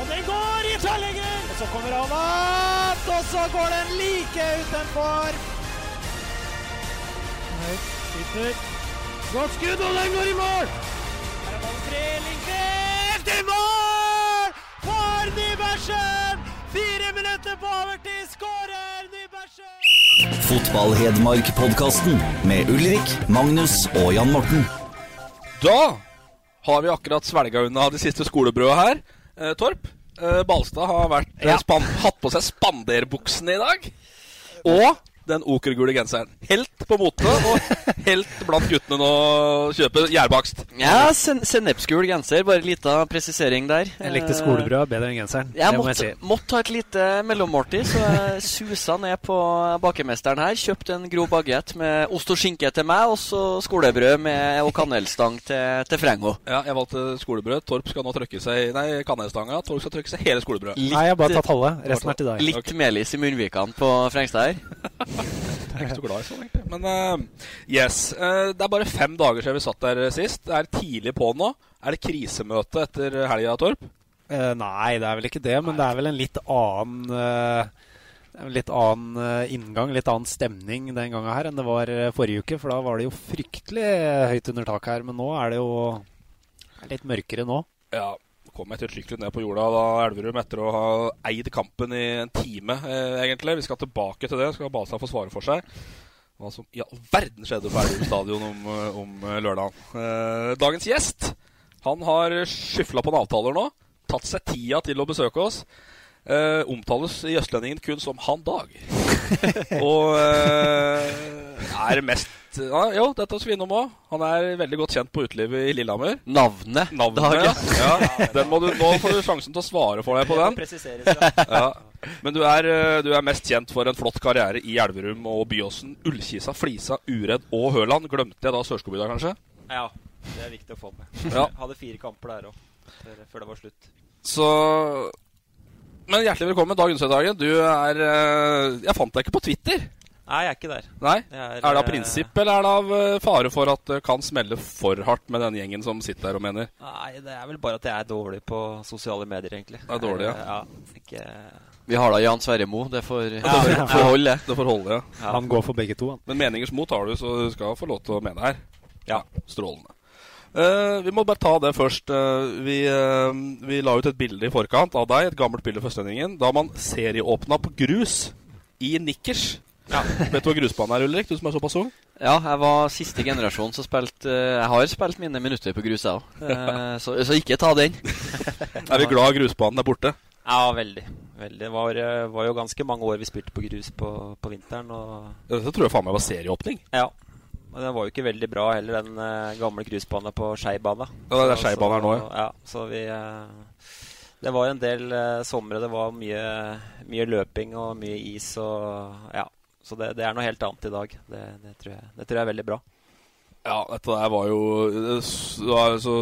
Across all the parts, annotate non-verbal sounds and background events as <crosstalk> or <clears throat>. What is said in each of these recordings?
Og den går i tverrlegger! Og så kommer han opp, og så går den like utenfor. Høyt, sitter. Godt skudd, og den går i mål! Her er ballen fri, Lindqvist i mål! For Nybergsen! Fire minutter på overtid, skårer Nybergsen! Fotball-Hedmark-podkasten med Ulrik, Magnus og Jan Morten. Da har vi akkurat svelga unna de siste skolebrøda her. Eh, Torp, eh, Balstad har vært, ja. span hatt på seg spanderbuksene i dag. Og den okergule genseren. Helt på mote, og helt blant guttene nå kjøper kjøpe gjærbakst. Ja, sen sennepsgul genser. Bare lita presisering der. Jeg likte skolebrød bedre enn genseren. Jeg det må jeg måtte, si. måtte ha et lite mellommåltid, så jeg susa ned på bakemesteren her. Kjøpte en grov bagett med ost og skinke til meg, og så skolebrød med, og kanelstang til, til Frengo. Ja, jeg valgte skolebrød. Torp skal nå trykke seg Nei, kanelstanga. Torp skal trykke seg hele skolebrødet. Nei, jeg har bare tatt halve. Resten er til deg. Litt melis i munnvikene på Frengstad her. Jeg er ikke så glad i sånn, egentlig. Men uh, yes. Uh, det er bare fem dager siden vi satt der sist. Det er tidlig på nå. Er det krisemøte etter helga, Torp? Uh, nei, det er vel ikke det, men det er vel en litt annen eh, en litt annen eh, inngang, litt annen stemning den gangen her enn det var eh, forrige uke. For da var det jo fryktelig eh, høyt under taket her. Men nå er det jo litt mørkere nå. Ja, kom ettertrykkelig ned på jorda da Elverum etter å ha eid kampen i en time, eh, egentlig. Vi skal tilbake til det. Skal Balstad få svare for seg. Hva som i all verden skjedde på Elverum stadion om, eh, om eh, lørdagen. Eh, dagens gjest han har skyfla på en avtaler nå. Tatt seg tida til å besøke oss. Eh, omtales i Østlendingen kun som Han Dag. <laughs> Og eh, er mest ja, Jo, dette skal vi innom òg. Han er veldig godt kjent på utelivet i Lillehammer. Navnet, Navnet, Dag. ja. Den må du, nå får du sjansen til å svare for deg på den. Ja. Men du er, eh, du er mest kjent for en flott karriere i Elverum og Byåsen. Ullkisa, Flisa, Uredd og Høland. Glemte jeg da Sørskogbygda, kanskje? Ja, det er viktig å få med. Ja. Hadde fire kamper der òg, før det var slutt. Så Men hjertelig velkommen, Dag Undset-Dagen. Du er eh, Jeg fant deg ikke på Twitter. Nei, jeg er ikke der. Nei? Er, Er det av eh, prinsipp, eller er det av eh, fare for at det kan smelle for hardt med den gjengen som sitter der og mener? Nei, det er vel bare at jeg er dårlig på sosiale medier, egentlig. Er dårlig, ja. Ja ikke... Vi har da Jan Sverre Mo. Det får, det får, får- får holde. Det får holde, <laughs> ja. Han går for begge to, han. Men meningers mot har du, så du skal få lov til å mene her. Ja. Strålende. Eh, vi må bare ta det først. Uh, vi, uh, vi la ut et bilde i forkant av deg, et gammelt bilde for Østlendingen, da man serieåpna på grus i nikkers. <laughs> Vet du hva grusbanen er, Ulrik? Du som er såpass ung? Ja, jeg var siste generasjon som spilte Jeg har spilt mine minutter på grus, jeg òg. Så, så ikke ta den. <laughs> Er vi glad grusbanen er borte? Ja, veldig. veldig. Det var, var jo ganske mange år vi spilte på grus på, på vinteren. Og... Dette tror jeg faen meg var serieåpning. Ja. Og den var jo ikke veldig bra heller, den uh, gamle grusbanen på Skeibana. Ja, det er Skeibana her nå, ja. ja. Så vi uh, Det var en del uh, somre. Det var mye, mye løping og mye is og Ja. Så det, det er noe helt annet i dag. Det, det, tror jeg, det tror jeg er veldig bra. Ja, dette der var jo det s- det så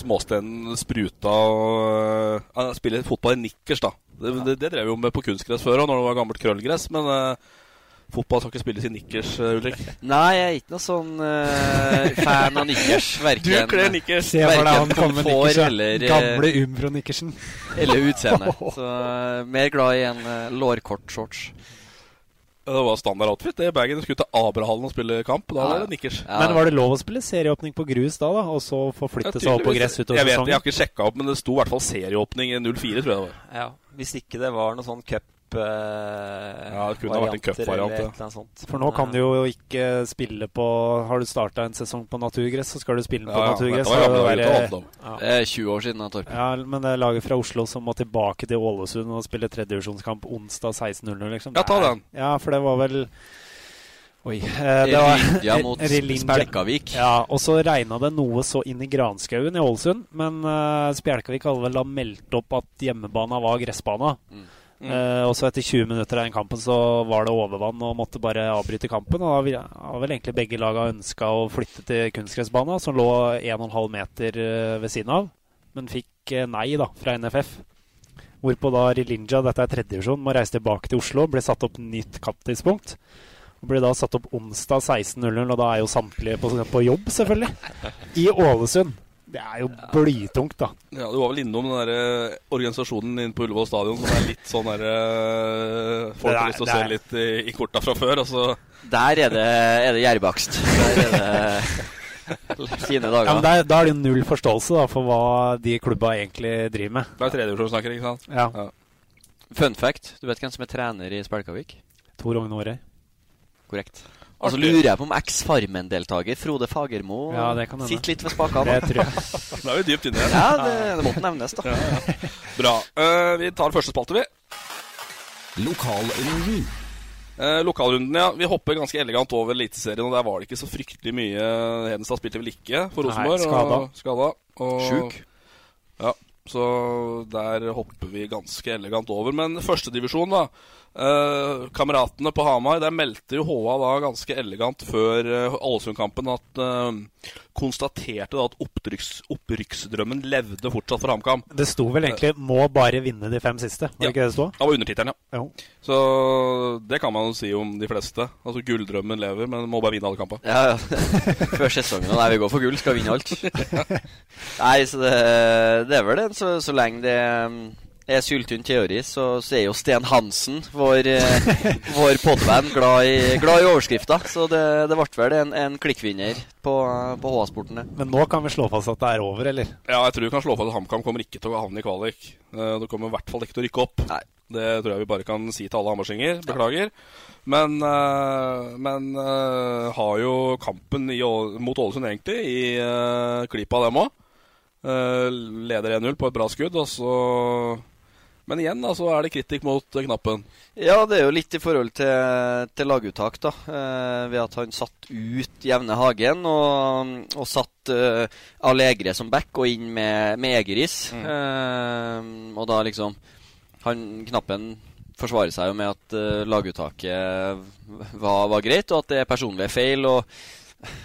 Småstenen spruta og uh, spiller fotball i nikkers, da. Det, det, det drev vi jo med på kunstgress før òg, når det var gammelt krøllgress. Men eh, fotball skal ikke spilles i nikkers, eh, Ulrik. Nei, jeg er ikke noe sånn uh, fan av nikkers. <laughs> Verken, Du kler nikkers. Se for deg han kommer med nikkers. eller, eh, Gamle Umbro-nikkersen. eller utseende. <laughs> Så mer glad i en uh, lårkort shorts. Det var standard outfit. Det bagen skulle til Abrahallen og spille kamp. Da var det nikkers. Men var det lov å spille serieåpning på grus da, da? Og så forflytte seg opp på gress utover jeg vet, sesongen? Jeg har ikke sjekka opp, men det sto i hvert fall serieåpning i 04, tror jeg det var. Ja, Hvis ikke det var noe sånn cup Ja, det kunne ha vært en cupvariant, eller ja. et eller sånt. For nå kan du jo ikke spille på Har du starta en sesong på naturgress, så skal du spille på Ja, ja, naturgress. var det være- ja. Det er 20 år siden, da, Torp. Ja, men det er laget fra Oslo som må tilbake til Ålesund og spille tredjevisjonskamp onsdag 16.00, liksom. Ja, ta den. Ja, for det var vel Oi. eh, det var- <laughs> Relinja mot. Spjelkavik. Ja, og så regna det noe så inn i granskauen i Ålesund, men uh, Spjelkavik hadde vel da meldt opp at hjemmebana var gressbana. Mm. Eh, og så etter 20 minutter av den kampen så var det overvann og måtte bare avbryte kampen. Og da har vel egentlig begge laga ønska å flytte til kunstgressbanen, som lå 1,5 meter eh, ved siden av, men fikk eh, nei da fra NFF. Hvorpå da Rilinja, dette er tredjedivisjon, må reise tilbake til Oslo. Ble satt opp nytt kamptidspunkt. Og ble da satt opp onsdag 16.00, og da er jo samtlige på, på jobb, selvfølgelig. I Ålesund. Det er jo blytungt, da. Ja, Du var vel innom den der eh, organisasjonen inne på Ullevål stadion som er litt sånn der eh, Folk Det er- har lyst til å se litt i, i korta fra før, Altså. Der er det, er det gjærbakst. Der er det <laughs> fine dager. Ja, men der, Da er det jo null forståelse da, for hva de klubba egentlig driver med. Det er tredjedivisjon snakker, ikke sant? Ja. Fun fact, du vet hvem som er trener i Spelkavik? Tor Ogne Aarøy. Korrekt. Og så lurer jeg på om eks-Farmen-deltaker Frode Fagermo Ja, sitter litt ved spakene. Det tror jeg. <laughs> Da er vi dypt inne igjen. Ja, det, det måtte nevnes, da. Ja, ja. Bra. Uh, vi tar første spalte, vi. Lokalrunden. Uh, lokalrunden, ja. Vi hopper ganske elegant over Eliteserien, og der var det ikke så fryktelig mye. Hedenstad spilte vel ikke for Nei, Rosenborg. skada. Og, skada og, Sjuk. Ja, så der hopper vi ganske elegant over. Men førstedivisjon, da. Eh, kameratene på Hamar, der meldte jo HA da ganske elegant før eh, Ålesund-kampen at uh, Konstaterte da at opprykks, opprykksdrømmen levde fortsatt for HamKam. Det sto vel egentlig 'må bare vinne de fem siste'. Var det Ja. ikke det det sto? Det var undertittelen, ja. Jo. Så det kan man jo si om de fleste. Altså Gulldrømmen lever, men må bare vinne alle kampene. Ja, ja. <laughs> Før sesongen. Og nei, vi går for gull, skal vinne alt. <laughs> Nei, så det, det er vel det. Så, så lenge det um, er syltynn teori, så, så er jo Sten Hansen, vår, eh, vår podvenn, glad i, glad i overskrifta. Så det, det ble vel en, en klikkvinner på, på HA-sporten. Men nå kan vi slå fast at det er over, eller? Ja, jeg tror vi kan slå fast at HamKam kommer ikke til å havne i kvalik. Eh, Det kommer i hvert fall ikke til å rykke opp. Nei. Det tror jeg vi bare kan si til alle hamarsinger. Beklager. Men, eh, men har jo kampen i, mot Ålesund egentlig i uh, klypa, dem òg. leder 1-0 på et bra skudd, og så Men igjen, da, så er det kritikk mot eh, knappen. Ja, det er jo litt i forhold til, til laguttak, da. Eh, ved at han satt ut Jevne Hagen og, og satt eh, Allegre som back og inn med, med Egeris. Eh, og da liksom Han Knappen forsvarer seg jo med at eh, laguttaket var, var greit, og at det er personlige feil. og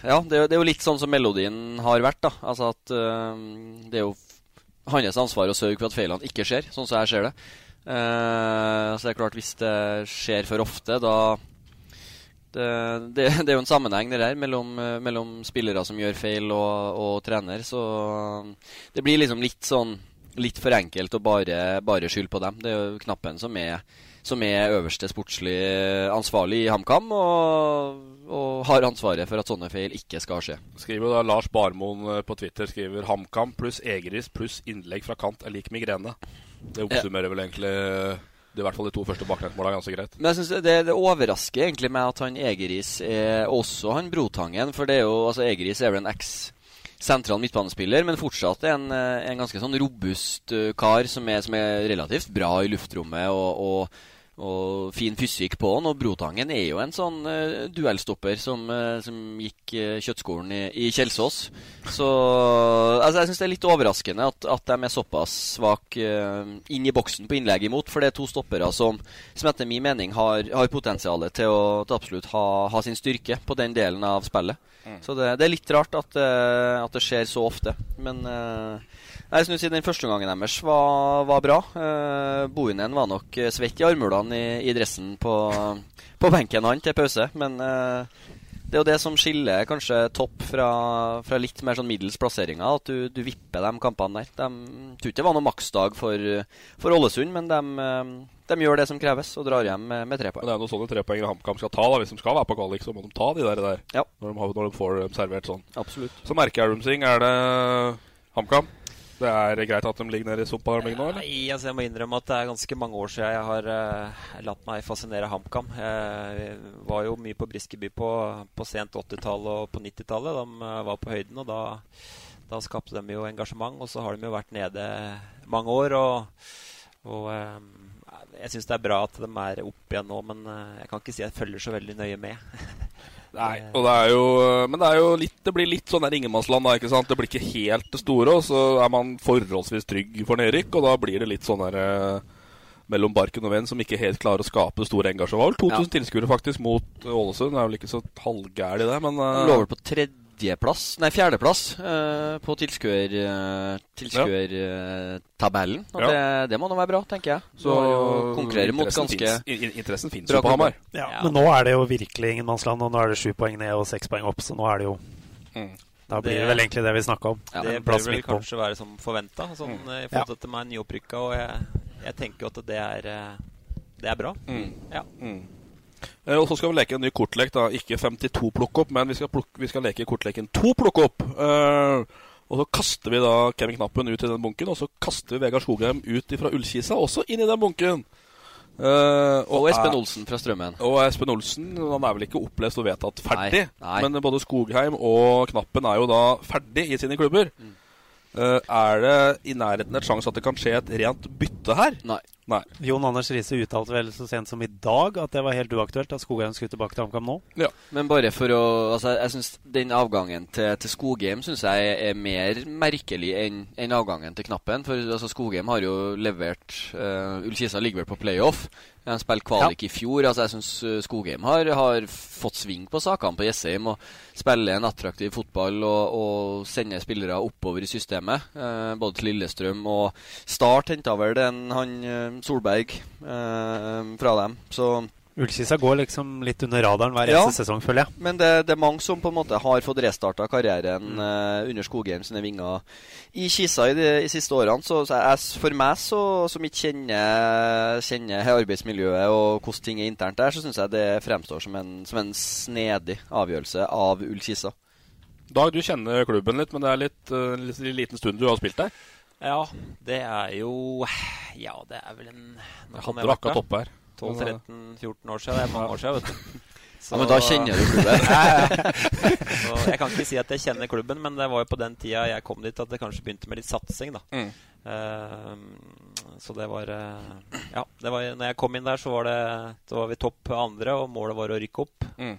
ja, det det er jo litt sånn som melodien har vært. da Altså at eh, Det er jo hans ansvar å sørge for at feilene ikke skjer, sånn som jeg ser det. Uh, så det er klart, hvis det skjer for ofte, da det, det, <laughs> det er jo en sammenheng det der mellom, eh, mellom spillere som gjør feil, og, og trener. Så eh, det blir liksom litt sånn Litt for enkelt å bare, bare skylde på dem. Det er jo Knappen som er, som er øverste sportslig ansvarlig i HamKam, og, og har ansvaret for at sånne feil ikke skal skje. Skriver da Lars Barmoen eh, på Twitter skriver HamKam pluss Egeris pluss innlegg fra kant er lik migrene. Det oppsummerer vel egentlig det er i hvert fall de to første baklengsmåla ganske greit. Men jeg synes det, det overrasker egentlig med at han Egeris er også han Brotangen. For det er jo, altså Egeris er vel en eks sentral midtbanespiller, men fortsatt en, eh, en ganske sånn robust eh, kar som er, som er relativt bra i luftrommet og, og, og fin fysikk på han. Og Brotangen er jo en sånn uh, duellstopper som, uh, som gikk uh, kjøttskolen i, i Kjelsås. Så altså, jeg syns det er litt overraskende at, at de er såpass svake inn i boksen på innlegg imot, for det er to stoppere som, som etter min mening har, har potensial til å til absolutt ha, ha sin styrke på den delen av spillet. Så det, det er litt rart at, eh, at det skjer så ofte. Men uh, jeg synes den første omgangen deres var, var bra. Uh, Bohinen var nok eh, svett i armhulene i, i dressen på, på benken han til pause. Men eh, det er jo det som skiller kanskje topp fra, fra litt mer sånn middels plasseringer. At du, du vipper de kampene der. De tror ikke det var noen maksdag for, for Ålesund, men de, eh, de gjør det som kreves, og drar hjem med, med tre poeng. Men det er noen sånne trepoengere HamKam skal ta. da Hvis de skal være på kvalik, så må de ta de der, der ja. når, de har, når, de får dem servert sånn. Absolutt. Så merker jeg ting. Er det HamKam? Det er greit at de ligger nede i sumpa nå, eller? Nei, altså jeg må innrømme at det er ganske mange år siden jeg har uh, latt meg fascinere HamKam. Jeg var jo mye på Briskeby på, på sent 80-tallet og på 90-tallet. De uh, var på høyden, og da, da skapte de jo engasjement. Og så har de jo vært nede mange år. og, og um, jeg syns det er bra at de er opp igjen nå, men jeg kan ikke si jeg følger så veldig nøye med. <laughs> Nei, og det er jo Men det er jo litt Det blir litt sånn der ingenmannsland, da, ikke sant? Det blir ikke helt det store, og så er man forholdsvis trygg for nedrykk, og da blir det litt sånn der eh, mellom barken og venn som ikke helt klarer å skape det store engasjementet. 2000 ja. tilskuere faktisk mot Ålesund. Det er vel ikke så halvgæli det, men uh, på vel på tredjeplass, nei fjerdeplass, uh, på tilskuertabellen. Uh, ja. det, det, må nå være bra, tenker jeg. Så konkurrerer mot ganske finnes, Interessen fins jo på Hamar. Ja, ja, Men nå er det jo virkelig ingenmannsland, og nå er det sju poeng ned og seks poeng opp, så nå er det jo mm. Da blir det, det vel egentlig det vi snakka om. Ja, det bør vel kanskje være som forventa, sånn, mm. i forhold til at de er nyopprykka. Og jeg, jeg, tenker jo at det er, eh, det er bra. Mm. Ja. Mm. Eh, og så skal vi leke en ny kortlek. da Ikke 52 plukk opp, men vi skal, plukke, vi skal leke kortleken 2 plukk opp. Uh, og så kaster vi da Kevin Knappen ut i den bunken, og så kaster vi Vegard Skogheim ut fra Ullkisa også inn i den bunken. Uh, og, og, Espen Olsen fra Strømmen. Og Espen Olsen han er vel ikke opplest og vedtatt ferdig. Nei, nei. Men både Skogheim og Knappen er jo da ferdig i sine klubber. Mm. Uh, er det i nærheten et sjanse at det kan skje et rent bytte her? Nei. Nei. Jon Anders Riise uttalte vel så sent som i dag at det var helt uaktuelt at Skogheim skulle tilbake til HamKam nå. Ja. Men bare for å altså, Jeg synes Den avgangen til, til Skogheim synes jeg er mer merkelig enn en avgangen til Knappen. For altså, Skogheim har jo levert uh, Ullkisa ligger vel på playoff. Han spilte kvalik ja. i fjor. altså Jeg syns eh, Skogheim har, har, fått sving på sakene på Jessheim. Og spiller en attraktiv fotball og, og sender spillere oppover i systemet. Eh, både til Lillestrøm og Start henta vel den han eh, Solberg eh, fra dem. Så Ullkisa går liksom litt under radaren hver eneste sesong, føler jeg. Men det, det, er mange som på en måte har fått restarta karrieren mm. uh, under Skogheim sine vinger i Kisa i de i siste årene. Så, så jeg, for meg så, som ikke kjenner, kjenner arbeidsmiljøet og hvordan ting er internt der, så syns jeg det fremstår som en, som en snedig avgjørelse av Ullkisa. Dag, du kjenner klubben litt, men det er litt, uh, litt liten stund du har spilt der? Ja, det er jo Ja, det er vel en Jeg hadde det akkurat oppe her. 12-13-14 år siden. Det er mange år siden, vet du. <laughs> Så, ja, Men da kjenner du klubben? <laughs> <laughs> jeg kan ikke si at jeg kjenner klubben, men det var jo på den tida jeg kom dit at det kanskje begynte med litt satsing. da mm. uh, Så det var uh, Ja, det var, når jeg kom inn der, så var, det, så var vi topp andre, og målet var å rykke opp. Mm.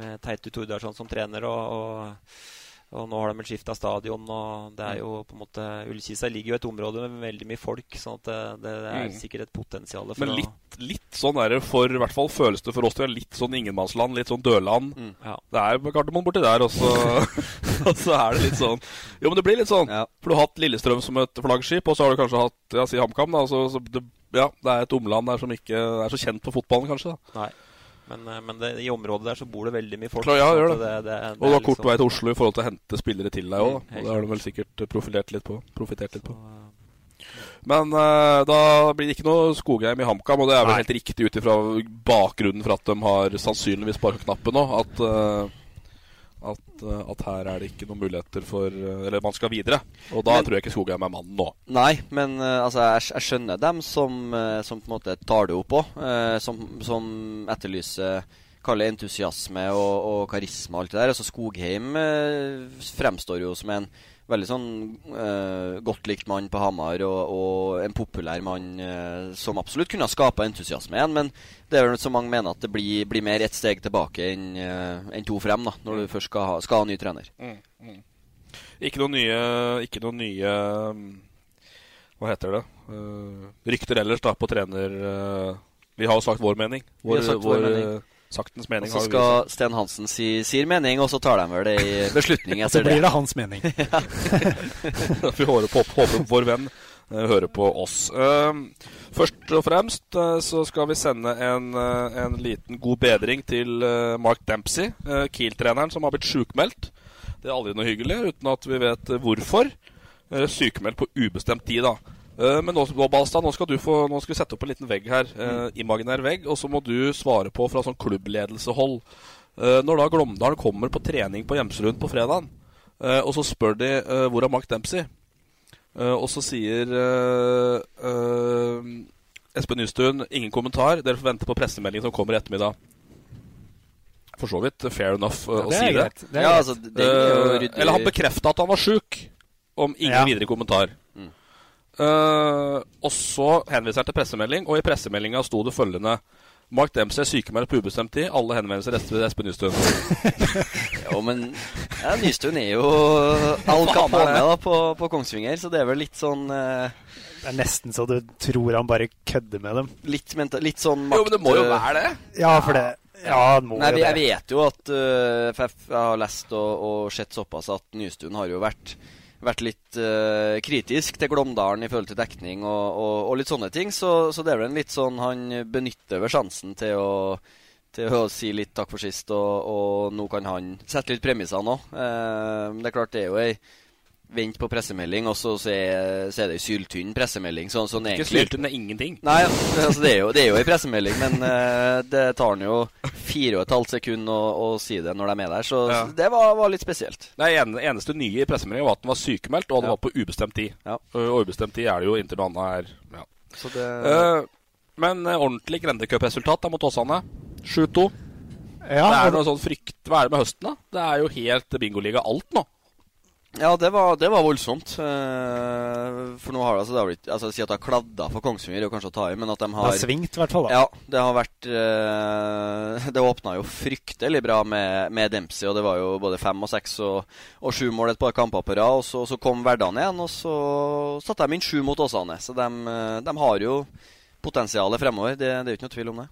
Med Teitu Tordarsson som trener. og, og og nå har de skifta stadion, og det er jo på en måte Ullkisa ligger jo i et område med veldig mye folk, sånn at det, det er mm. sikkert et potensial Men litt, litt sånn er det for I hvert fall føles det for oss Det er litt sånn ingenmannsland, litt sånn dødland. Mm. Ja. Det er Gardermoen borti der, og så, <laughs> og så, er det litt sånn Jo, men det blir litt sånn. Ja. For du har hatt Lillestrøm som et flaggskip, og så har du kanskje hatt ja, si HamKam, da. Så, så det, ja, det er et omland der som ikke er så kjent for fotballen, kanskje. da Nei. Men, eh, men det, i området der så bor det veldig mye folk. Klar, ja, gjør det. det, det, det og du har kort liksom... vei til Oslo i forhold til å hente spillere til deg òg. Og det har du vel sikkert profilert litt på. Profitert litt på. Men uh, da blir det ikke noe Skogheim i HamKam, og det er vel Nei. helt riktig ut ifra bakgrunnen for at de har sannsynligvis bare knappen nå. At uh, at, eh, at, her er det ikke noen muligheter for eh, Eller man skal videre. Og da men, tror jeg ikke Skogheim er mannen nå. Nei, men uh, altså, jeg, jeg, skjønner dem som, som, på en måte tar det opp òg. Som, som, etterlyser kaller entusiasme og, og, karisma og alt det der. Altså Skogheim fremstår jo som en veldig sånn uh, godt likt mann på Hamar og, og en populær mann uh, som absolutt kunne ha skapa entusiasme igjen. Men det er vel så mange mener at det blir, blir mer ett steg tilbake enn uh, en to frem da, når mm. du først skal ha, skal ha ny trener. Mm, mm. Ikke noen nye, ikke noen nye Hva heter det? rykter ellers da på trener Vi har jo sagt vår mening. Vår, vi har sagt vår, vår mening saktens mening. Og så skal Sten Hansen si, sier mening, og så tar de vel det i beslutning <laughs> etter det. så blir det hans mening. <laughs> <laughs> Vi håper på, håper vår venn uh, hører på oss. Uh, først og fremst uh, så skal vi sende en, en liten god bedring til Mark Dempsey, Kiel-treneren som har blitt sjukmeldt. Det er aldri noe hyggelig, uten at vi vet hvorfor. Sykemeldt på ubestemt tid, da. Uh, men nå, Balstad, nå skal du få, nå skal vi sette opp en liten vegg her. Uh, imaginær vegg. Og så må du svare på fra sånn klubbledelsehold. Uh, når da Glåmdalen kommer på trening på Gjemselund på fredag, og så spør de hvor er Mark Dempsey, og så sier Espen Nystuen ingen kommentar. Dere får vente på pressemeldingen som kommer i ettermiddag. For så vidt fair enough ja, å si det. det ja, altså, det eller han bekrefta at han var sjuk, om ingen videre kommentar. Uh, og så henviser han til pressemelding, og i pressemeldinga sto det følgende Mark Dempsey sykemeldt på ubestemt tid. Alle henvendelser til Espen Nystuen. <laughs> jo, men ja, Nystuen er jo all Capone da, på, på, Kongsvinger, så det er vel litt sånn uh, Det er nesten så du tror han bare kødder med dem. Litt, litt sånn makt... Jo, men det må jo være det. Ja, for det ja, må Nei, jeg vet jo at uh, jeg har lest og, og sett såpass at Nystuen har jo vært vært litt uh, kritisk til Glåmdalen i forhold til dekning og, og, og litt sånne ting. Så, så, det er vel en litt sånn Han benytter vel sjansen til å, til å si litt takk for sist, og, og nå kan han sette litt premisser nå. Uh, det er klart det er jo ei vent på pressemelding, og så, så, er, så er det ei syltynn pressemelding. Så, sånn Ikke syltynn, det er ingenting. Nei, altså, det, er jo, det er jo ei pressemelding, men uh, det tar han jo fire og et halvt sekund å, å, si det når de er med der. Så, ja. så det var, var, litt spesielt. Det eneste nye i pressemeldingen var at den var sykemeldt, og den ja. var på ubestemt tid. Ja. Og ubestemt tid er det jo inntil noe annet er ja. det... uh, Men uh, ordentlig grendecupresultat mot Åsane. 7-2. Ja, det er noe sånn frykt Hva er det med høsten, da? Det er jo helt bingoliga alt nå. Ja, det var, det var voldsomt. Uh, for nå har det altså, det har blitt Altså, Si at det har kladda for Kongsvinger, er kanskje å ta i, men at de har Det har svingt, i hvert fall. da Ja, det har vært uh, <laughs> Det åpna jo fryktelig bra med, med, Dempsey, og det var jo både fem og seks og, og sju mål et par kamper på rad. Og så, så kom Verdane igjen, og så satte de inn sju mot Åsane. Så de, de har jo potensialet fremover. Det, det er jo ikke noe tvil om det.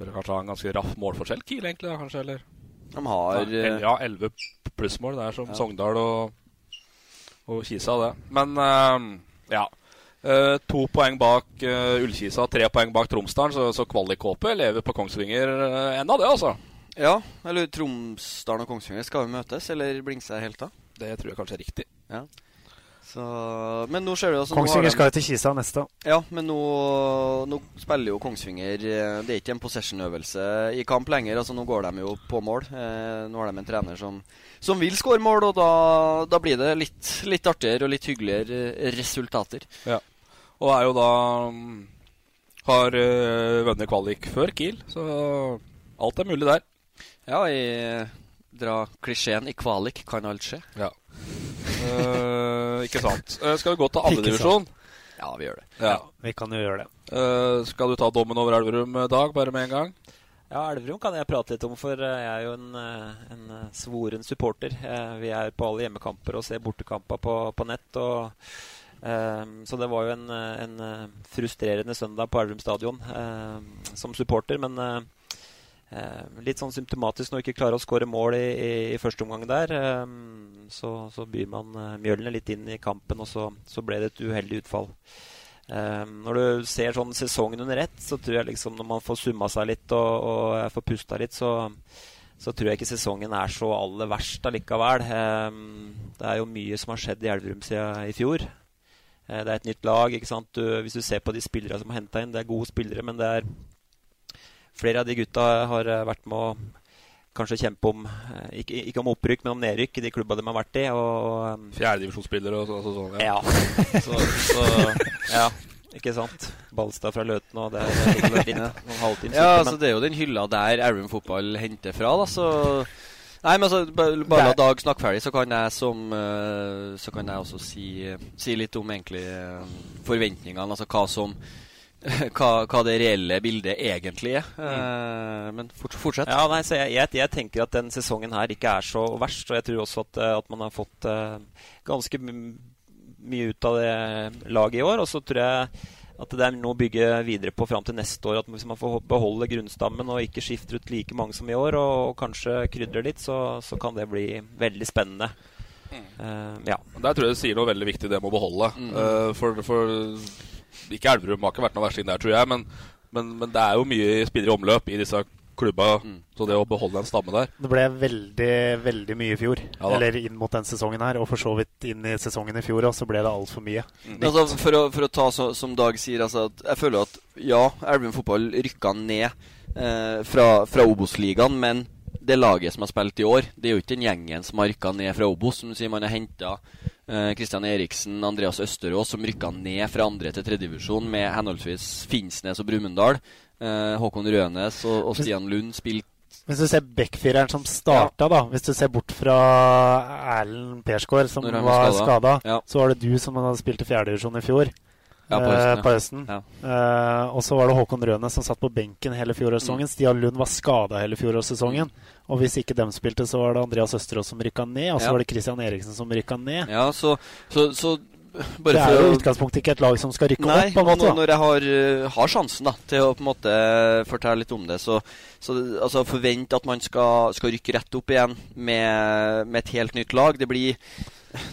Dere kanskje har en ganske raff målforskjell, Kiel, egentlig? da, kanskje, eller? De har Ja, elleve plussmål. Det er som ja. Sogndal og, og Kisa, det. Men uh, ja. Uh, to poeng bak uh, Ullkisa, tre poeng bak Tromsdalen, så, så kvalikhåpet lever på Kongsvinger uh, ennå, det, altså. Ja, eller Tromsdalen og Kongsvinger skal jo møtes, eller blingse helt av? Det tror jeg kanskje er riktig. Ja. Så, men nå ser du altså Kongsvinger skal jo til Kisa neste. Ja, men nå, nå, spiller jo Kongsvinger Det er ikke en possession-øvelse i kamp lenger. Altså Nå går de jo på mål. Eh, nå har de en trener som, som vil skåre mål, og da, da blir det litt, litt, artigere og litt hyggeligere resultater. Ja. Og er jo da Har øh, vunnet kvalik før Kiel, så alt er mulig der. Ja, i dra klisjeen i kvalik kan alt skje. Ja. Uh, ikke sant. Uh, skal vi gå til andredivisjon? Ja, vi gjør det. Ja. Vi kan jo gjøre det. Uh, skal du ta dommen over Elverum, Dag, bare med en gang? Ja, Elverum kan jeg prate litt om, for jeg er jo en, en svoren supporter. Vi er på alle hjemmekamper og ser bortekamper på, på nett. og så det var jo en, en frustrerende søndag på Elverum stadion som supporter. Men Eh, litt sånn symptomatisk når du ikke klarer å skåre mål i, i, i, første omgang der. Eh, så, så, byr man eh, Mjølner litt inn i kampen, og så, så ble det et uheldig utfall. Eh, når du ser sånn sesongen under ett, så tror jeg liksom når man får summa seg litt og, og får pusta litt, så, så, tror jeg ikke sesongen er så aller verst allikevel. Eh, det er jo mye som har skjedd i Elverum siden i fjor. Eh, det er et nytt lag. ikke? Du, hvis du ser på de spillere som har henta inn, det er gode spillere, men det er flere av de gutta har eh, vært med å kanskje kjempe om eh, ikke, ikke, om opprykk, men om nedrykk i de klubba de har vært i. Og, Fjerdedivisjonsspillere og så, sånn. Ja. ja. <laughs> så, så, ja. Ikke sant? Ballstad fra Løten og det er litt, <laughs> noen halvtime Ja, altså, det er jo den hylla der Aurum fotball henter fra, da, så Nei, men altså, Bare la Dag snakke ferdig, så kan jeg som eh, Så kan jeg også si, si litt om egentlig forventningene. Altså hva som <laughs> hva, hva, det reelle bildet egentlig er. Mm. Uh, men fort, fortsett. Ja, nei, jeg, jeg, jeg, tenker at den sesongen her ikke er så verst. Og jeg tror også at, eh, at man har fått uh, ganske mye ut av det laget i år. Og så tror jeg at det er noe å bygge videre på fram til neste år. At Hvis man får beholde grunnstammen og ikke skifter ut like mange som i år, og, og kanskje krydrer litt, så, så, kan det bli veldig spennende. Mm. Uh, ja. Der tror jeg det sier noe veldig viktig, det med å beholde. Mm. for, for ikke Elverum har ikke vært noe verst inn der, tror jeg. Men, men, men, det er jo mye spillere i omløp i disse klubba. Så det å beholde en stamme der Det ble veldig, veldig mye i fjor. Ja. Eller inn mot den sesongen her. Og for så vidt inn i sesongen i fjor òg, så ble det altfor mye. Altså, for, å, for å ta så, som Dag sier, altså, at jeg føler at ja, Elverum fotball rykka ned eh, fra, fra Obos-ligaen, men det laget som har spilt i år, det er jo ikke den gjengen som har rykka ned fra Obos. Som du sier, Man har henta eh, Christian Eriksen, Andreas Østerås, som rykka ned fra andre til tredjedivisjon med henholdsvis Finnsnes og Brumunddal. Eh, Håkon Rønes og, og Stian Lund spilte Hvis du ser backfireren som starta, da Hvis du ser bort fra Erlend Persgaard, som var skada, skadet, så var det du som hadde spilt i fjerdedivisjon i fjor. Ja, på eh, høsten, ja. Eh, og så var det Håkon Rønes som satt på benken hele fjorårssesongen. Mm. Stian Lund var skada hele fjorårssesongen. Og hvis ikke dem spilte, så var det Andreas Østerås som rykka ned. Og så Ja. var det Christian Eriksen som rykka ned. Ja, så, så, så det er jo i utgangspunktet ikke et lag som skal rykke Nei, opp. på en måte da. når, jeg har, uh, har sjansen da, til å på en måte fortelle litt om det, så, så altså, forvent at man skal, skal rykke rett opp igjen med, med et helt nytt lag. Det blir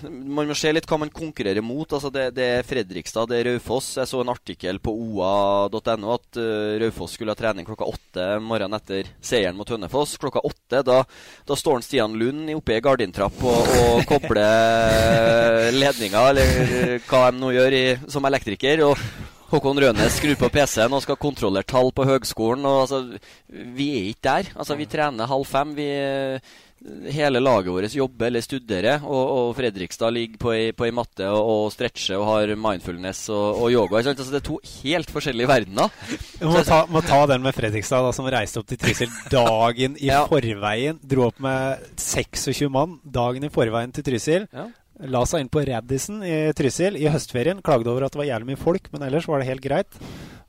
Man må se litt hva man konkurrerer mot. Altså det, det er Fredrikstad, det er Raufoss. Jeg så en artikkel på oa.no at uh, Raufoss skulle ha trening klokka åtte morgenen etter seieren mot Hønefoss. Klokka åtte, da, da står Stian Lund oppe i gardintrapp og, og kobler ledninga, eller hva de nå gjør, i, som elektriker. og Håkon Rønes skrur på PC-en og skal kontrollere tall på høgskolen. Og, altså, vi er ikke der. Altså, vi trener halv fem. Vi, hele laget vårt jobber eller studerer. Og, og Fredrikstad ligger på ei, på ei matte og, og stretcher og har mindfulness og, og yoga. ikke sant? Altså, det er to helt forskjellige verdener. <laughs> Vi må ta, må ta den med Fredrikstad, da, som reiste opp til Trysil dagen i <laughs> forveien. Dro opp med 26 mann dagen i forveien til Trysil. Ja. La seg inn på Radisson i Trysil i høstferien. Klagde over at det var jævlig mye folk, men ellers var det helt greit.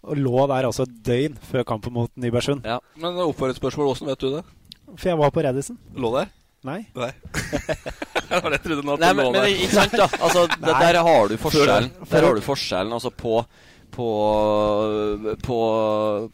Og lå der altså et døgn før kampen mot Nybergsund. Men oppfølgingsspørsmål, åssen vet du det? For jeg var på Raddison. Lå der? Nei. Nei. <laughs> det var det jeg trodde nå. Nei, men, men ikke sant, da. Altså, <laughs> det, der har du forskjellen. Der har du forskjellen altså på på, på,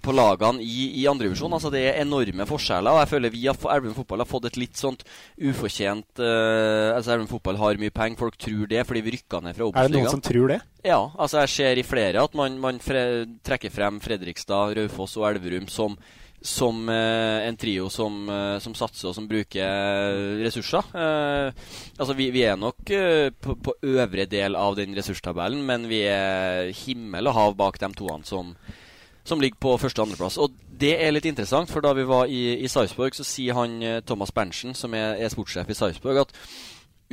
på lagene i, i andredivisjon. Altså, det er enorme forskjeller. Og jeg føler vi har, Elverum fotball har fått et litt sånt ufortjent uh, altså Elverum fotball har mye penger, folk tror det fordi vi rykka ned fra Er det noen som tror det? Ja, altså jeg ser i flere at man, man fre trekker frem Fredrikstad, Raufoss og Elverum som, som eh, en trio som, eh, som satser og som bruker eh, ressurser. Eh, altså vi, vi er nok eh, på, på øvre del av den ressurstabellen, men vi er himmel og hav bak de toene som, som ligger på første- og andreplass. Og det er litt interessant, for da vi var i, i Sarpsborg, så sier han eh, Thomas Berntsen, som er, er sportssjef i Sarpsborg, at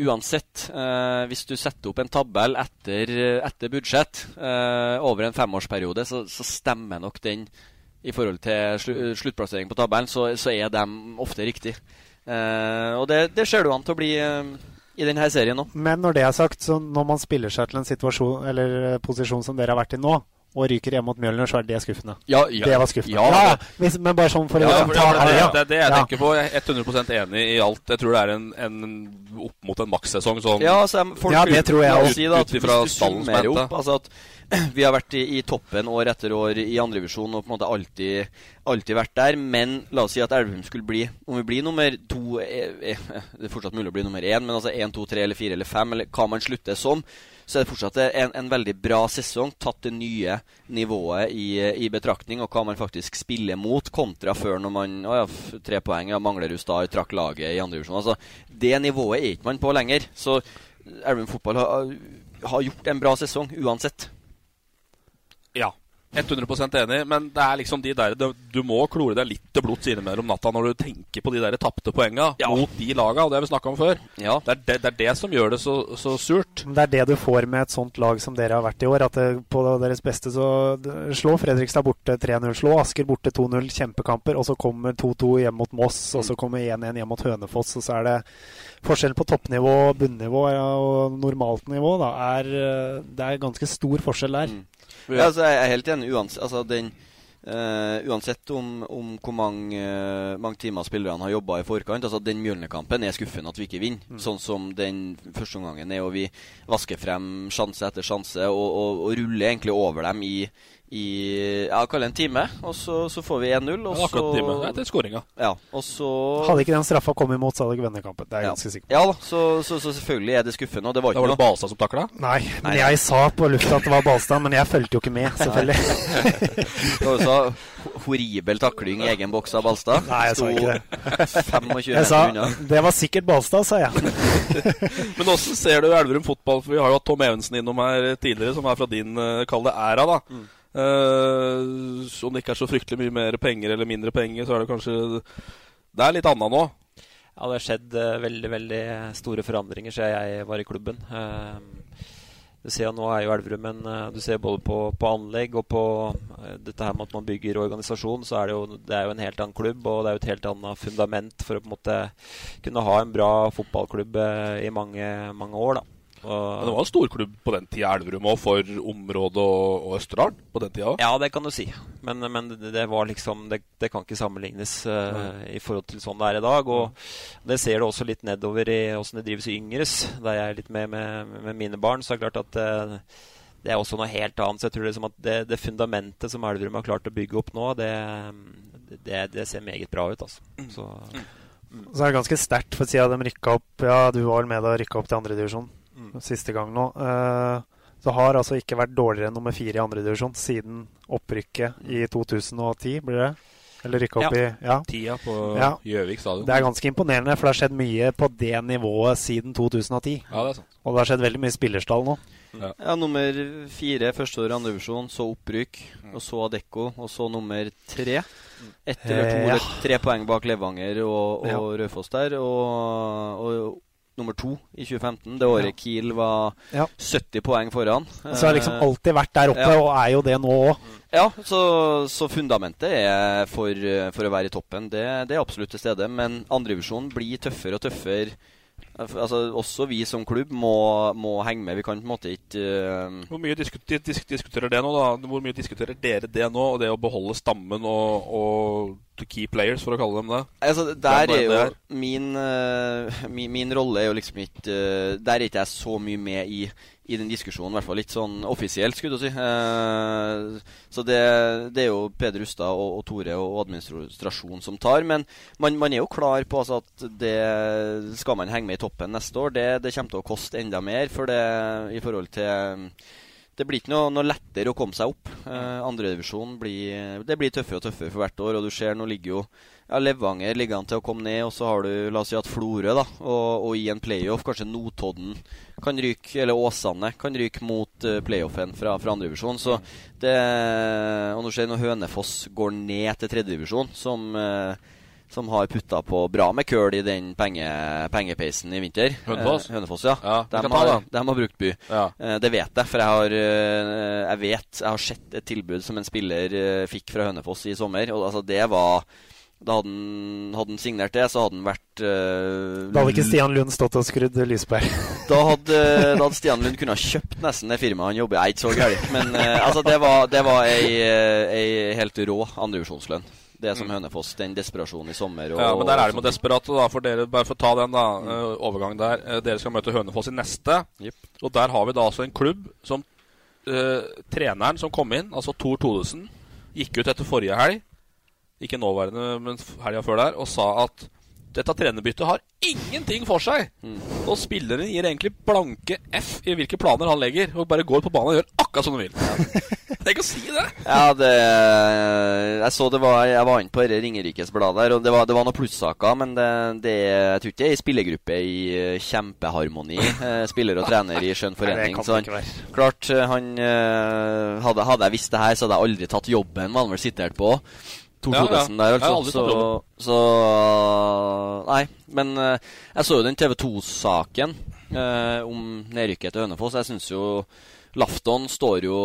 Uansett, eh, hvis du setter opp en tabell etter, etter budsjett eh, over en femårsperiode, så, så stemmer nok den i forhold til slu, sluttplassering på tabellen, så, så er de ofte riktig. Eh, og det, det ser du an til å bli eh, i denne serien nå. Men når det er sagt, så når man spiller seg til en situasjon eller eh, posisjon som dere har vært i nå, og ryker hjemme mot Mjølner, så er det skuffende. Ja, ja. Det var skuffende. Ja, Ja, det- Hvis, men bare sånn for å Ja, liksom for ta det, det, det er det jeg Ja. tenker på. Jeg er 100% enig i alt. Jeg tror det er en, en opp mot en makssesong sånn Ja, altså, folk Ja, det tror jeg òg. si Ut ifra Hvis du stallen som summerer opp altså at <clears throat> Vi har vært i, i toppen år etter år i andrevisjon og på en måte alltid, alltid vært der. Men la oss si at Elverum skulle bli Om vi blir nummer to eh, eh, Det er fortsatt mulig å bli nummer én, men altså én, to, tre eller fire eller fem, eller hva man slutter som, så er det fortsatt en, en veldig bra sesong, tatt det nye nivået i, i betraktning, og hva man faktisk spiller mot, kontra før når man Å ja, tre poeng, ja, Manglerud Star trakk laget i andrevisjon. Altså, det nivået er ikke man på lenger. Så Elverum fotball har, har gjort en bra sesong uansett. Ja. 100% enig, men det er liksom de der Du, du må klore deg litt til blods innimellom natta når du tenker på de der tapte poenga mot de laga, og det har vi snakka om før. Det, er det, det er det som gjør det så, så surt. Det er det du får med et sånt lag som dere har vært i år. At det, på deres beste så slår slå Fredrikstad borte 3-0, slå Asker borte 2-0, kjempekamper. Og så kommer 2-2 hjem mot Moss, og så kommer 1-1 hjem mot Hønefoss. Og så er det forskjellen på toppnivå, bunnivå ja, og normalt nivå. Da, er, eh, det er ganske stor forskjell der. Ja, altså, jeg er helt enig. Uansett, altså, den, uh, uansett om, om hvor mange, uh, mange timer spillerne har jobba i forkant. altså Den Mjølner-kampen er skuffende at vi ikke vinner. Sånn som den første omgangen er. og Vi vasker frem sjanse etter sjanse og, og, og ruller egentlig over dem i, i ja, kall det en time. Og så, så får vi 1-0. Og Ja, så er skåringa. Ja, og så Hadde ikke den straffa kommet imot, så hadde ikke vunnet kampen. Det er jeg ganske sikker på. Ja da, så, så, så selvfølgelig er det skuffende. Og det var ikke Da var det Balstad som takla? Nei, men jeg sa på lufta at det var Balstad, men jeg fulgte jo ikke med, selvfølgelig. <laughs> Det var horribel takling i egen boks av Balstad. Nei, jeg sa ikke det. 25 Jeg sa unna. det var sikkert Balstad, sa jeg. <laughs> Men åssen ser du Elverum fotball? For vi har jo hatt Tom Evensen innom her tidligere, som er fra din uh, kall det æra, da. Mm. Eh, så om det ikke er så fryktelig mye mer penger eller mindre penger, så er det kanskje Det er litt annet nå. Ja, det har skjedd uh, veldig veldig store forandringer siden jeg var i klubben. Uh, du ser Nå er jo Elverum en eh, Du ser både på, på anlegg og på eh, dette her med at man bygger organisasjon, så er det jo, det er jo en helt annen klubb, og det er jo et helt annet fundament for å på en måte kunne ha en bra fotballklubb eh, i mange, mange år. da. Men det var en storklubb på den tida, Elverum òg, for området og, og Østerdalen på den tida. Ja, det kan du si. Men, men det, var liksom Det, det kan ikke sammenlignes uh, i forhold til sånn det er i dag. Og det ser du også litt nedover i åssen det drives i Yngres. Der jeg er litt med med, med mine barn, så er det klart at uh, det er også noe helt annet. Så jeg tror liksom at det, det fundamentet som Elverum har klart å bygge opp nå, det, det, det ser meget bra ut, altså. Så, Så er det ganske sterkt, for siden de rykka opp Ja, du var vel med da de rykka opp til andredivisjon Mm. siste gang nå. Eh, så har altså ikke vært dårligere enn nummer fire i andredivisjon siden opprykket i 2010, blir det? Eller rykka opp Ja. i Ja. Tida på Ja. Gjøvik stadion. Det er ganske imponerende, for det har skjedd mye på det nivået siden 2010. Ja, det er sant. Og det har skjedd veldig mye spillerstall nå. Ja, nummer fire første år i andre divisjon, så opprykk, og så Adecco, og så nummer tre. Ett eller to Eh, ja. tre poeng bak Levanger og, og Ja. Raufoss der. Og, og nummer to i 2015, det året Ja. Kiel var Ja. 70 poeng foran. Så har liksom Eh, alltid vært der oppe, ja. og er jo det nå òg. Ja, så, så fundamentet er for, for å være i toppen. Det, det er absolutt til stede. Men andredivisjon blir tøffere og tøffere. Altså, også vi som klubb må, må henge med. Vi kan på en måte ikke uh... Hvor mye diskuterer, disk, diskuterer det nå, da? Hvor mye diskuterer dere det nå? Og det å beholde stammen og, og to key players, for å kalle dem det? Altså, der er jo min, uh, min, min rolle er jo liksom ikke uh, Der er ikke jeg så mye med i, i den diskusjonen, i hvert fall litt sånn offisielt, skulle du si. Eh, så det, det er jo Peder Rustad og, og Tore og administrasjon som tar. Men man, man er jo klar på altså, at det skal man henge med i toppen neste år. Det, det kommer til å koste enda mer for det i forhold til det blir ikke noe, noe lettere å komme seg opp. Eh, Andredivisjon blir, det blir tøffere og tøffere for hvert år. Og du ser, nå ligger jo ja, Levanger ligger an til å komme ned, og så har du la oss si at Florø, da, og, og i en playoff kanskje Notodden kan ryke, eller Åsane kan ryke mot uh, playoffen fra, fra andredivisjon. Så det Og nå ser når Hønefoss går ned til tredjedivisjon, som eh, som har putta på bra med køl i den penge, pengepeisen i vinter. Hønefoss? Eh, Hønefoss, ja. Ja, de, har, de har brukt by. Ja. Eh, det vet jeg, for jeg har, eh, jeg vet, jeg har sett et tilbud som en spiller fikk fra Hønefoss i sommer. Og altså, det var Da hadde han, hadde han signert det, så hadde han vært uh, Da hadde ikke Stian Lund stått og skrudd lys på her. <laughs> da hadde, da hadde Stian Lund kunnet ha kjøpt nesten det firmaet han jobber i. Jeg er ikke så gærent. Men uh, altså, det var, det var ei, ei helt rå andredivisjonslønn. Det som Hønefoss, den desperasjonen i sommer. Og, Mm. Ja, men der er og med desperate, da. For dere, bare for å ta den, da. mm. overgangen der. Eh, dere skal møte Hønefoss i neste. Og der har vi da altså en klubb som uh, Treneren som kom inn, altså Tor Todesen, gikk ut etter forrige helg, ikke nåværende, men helga før der, og sa at dette trenerbyttet har ingenting for seg. Og spilleren gir egentlig blanke F i hvilke planer han legger, og bare går på banen og gjør akkurat som han vil. Tenk å si det! Ja, det Jeg så det var Jeg var inne på Ringerikes blad der, og det var, det var noen plussaker, men det, det Jeg tror ikke det er ei spillergruppe i eh, kjempeharmoni, eh, spiller og trener i <laughs> skjønn forening. Så han, klart, eh, han hadde, hadde jeg visst det her, så hadde jeg aldri tatt jobben, var han vel sitert på. Tor Ja, ja. Thodesen der, har altså. Så, så Nei. Men eh, jeg så jo den TV 2-saken eh, om nedrykket til Hønefoss. Jeg syns jo Lafton står jo,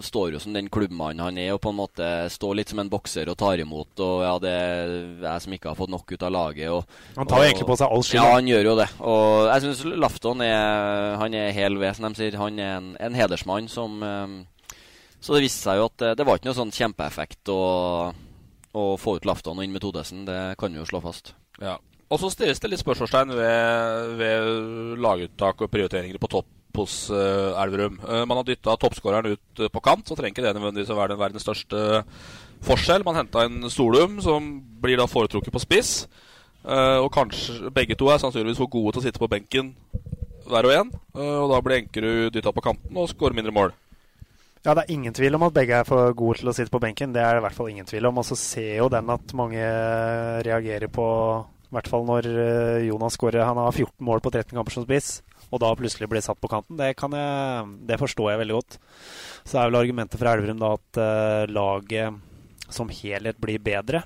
står jo som den klubbmannen han er, og på en måte står litt som en bokser og tar imot. Og ja, det er jeg som ikke har fått nok ut av laget. Og, Han tar jo og- egentlig på seg all skyld, Ja, han gjør jo det. Og jeg syns Lafton er Han er hel ved, som de sier. Han er en, en hedersmann som um, Så det viste seg jo at det, det var ikke noe sånn kjempeeffekt å, å få ut Laftan og inn med Todesen. Det kan vi jo slå fast. Ja. Og så stilles det litt spørsmålstegn ved, ved laguttak og prioriteringer på topp hos uh, Elverum. Uh, man har dytta toppskåreren ut uh, på kant, så trenger ikke det nødvendigvis å være den verdens største forskjell. Man henta en Solum, som blir da foretrukket på spiss. og kanskje begge to er sannsynligvis for gode til å sitte på benken hver og en. og da blir Enkerud dytta på kanten og skårer mindre mål. Ja, Det er ingen tvil om at begge er for gode til å sitte på benken. Det er det i hvert fall ingen tvil om. Og så ser jo den at mange reagerer på I hvert fall når Jonas skårer. Han har 14 mål på 13 kamper som spiss og da plutselig blir satt på kanten, det, jeg, det, forstår jeg veldig godt. Så er vel argumentet fra Elverum da at uh, laget som helhet blir bedre.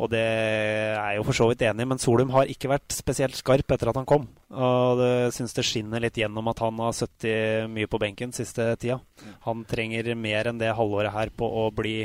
Og det er jeg jo for så vidt enig i, men Solum har ikke vært spesielt skarp etter at han kom. Og det syns det skinner litt gjennom at han har sittet mye på benken siste tida. Han trenger mer enn det halvåret her på å bli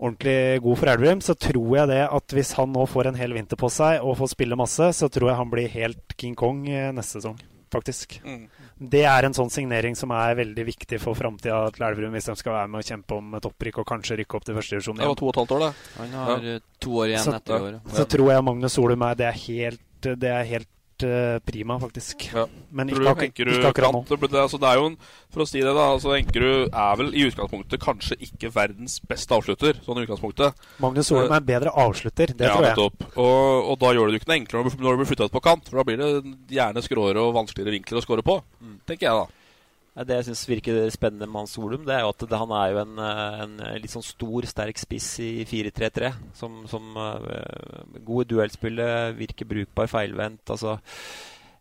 ordentlig god for Elverum, så tror jeg det at hvis han nå får en hel vinter på seg og får spille masse, så tror jeg han blir helt King Kong eh, neste sesong, faktisk. Mm. Det er en sånn signering som er veldig viktig for framtida til Elverum hvis de skal være med og kjempe om et opprykk og kanskje rykke opp til førstedivisjon. Det var to og et halvt år, da. Han har ja. to år igjen så, etter året. Så tror jeg Magnus Solum er det er helt, det er helt uh, prima, faktisk. Ja. Men ikke, ak ikke akkurat nå. Det, altså, det, er jo en, for å si det, da altså, Enkerud er vel i utgangspunktet kanskje ikke verdens beste avslutter. sånn i utgangspunktet. Magnus Solheim er bedre avslutter, det ja, tror jeg. Og, og, da gjør det jo ikke noe enklere når du blir flytta ut på kant. For da blir det gjerne skråere og vanskeligere vinkler å skåre på, mm. tenker jeg da. Det jeg syns virker spennende med Hans Solum, det er jo at det, han er jo en, en, litt sånn stor, sterk spiss i 4-3-3. Som, som uh, i duellspillet, virker brukbar feilvendt. Altså,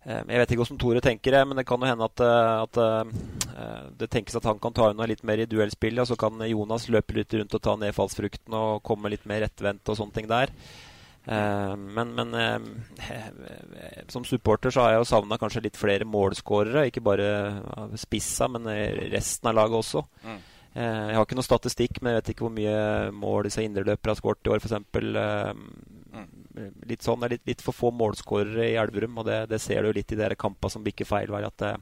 jeg vet ikke hvordan Tore tenker det, men det kan jo hende at, at det tenkes at han kan ta unna litt mer i duellspillet. Og så kan Jonas løpe litt rundt og ta nedfallsfrukten og komme litt mer rettvendt og sånne ting der. Uh, men, men uh, som supporter så har jeg jo savna kanskje litt flere målskårere. Ikke bare spissa, men resten av laget også. Mm. Uh, jeg har ikke noe statistikk, men jeg vet ikke hvor mye mål disse indreløperne har skåret i år, f.eks. Mm. Litt sånn, er litt, litt, for få målskårere i Elverum, og det, det ser du litt i de kampene som bikker feil vei. At det,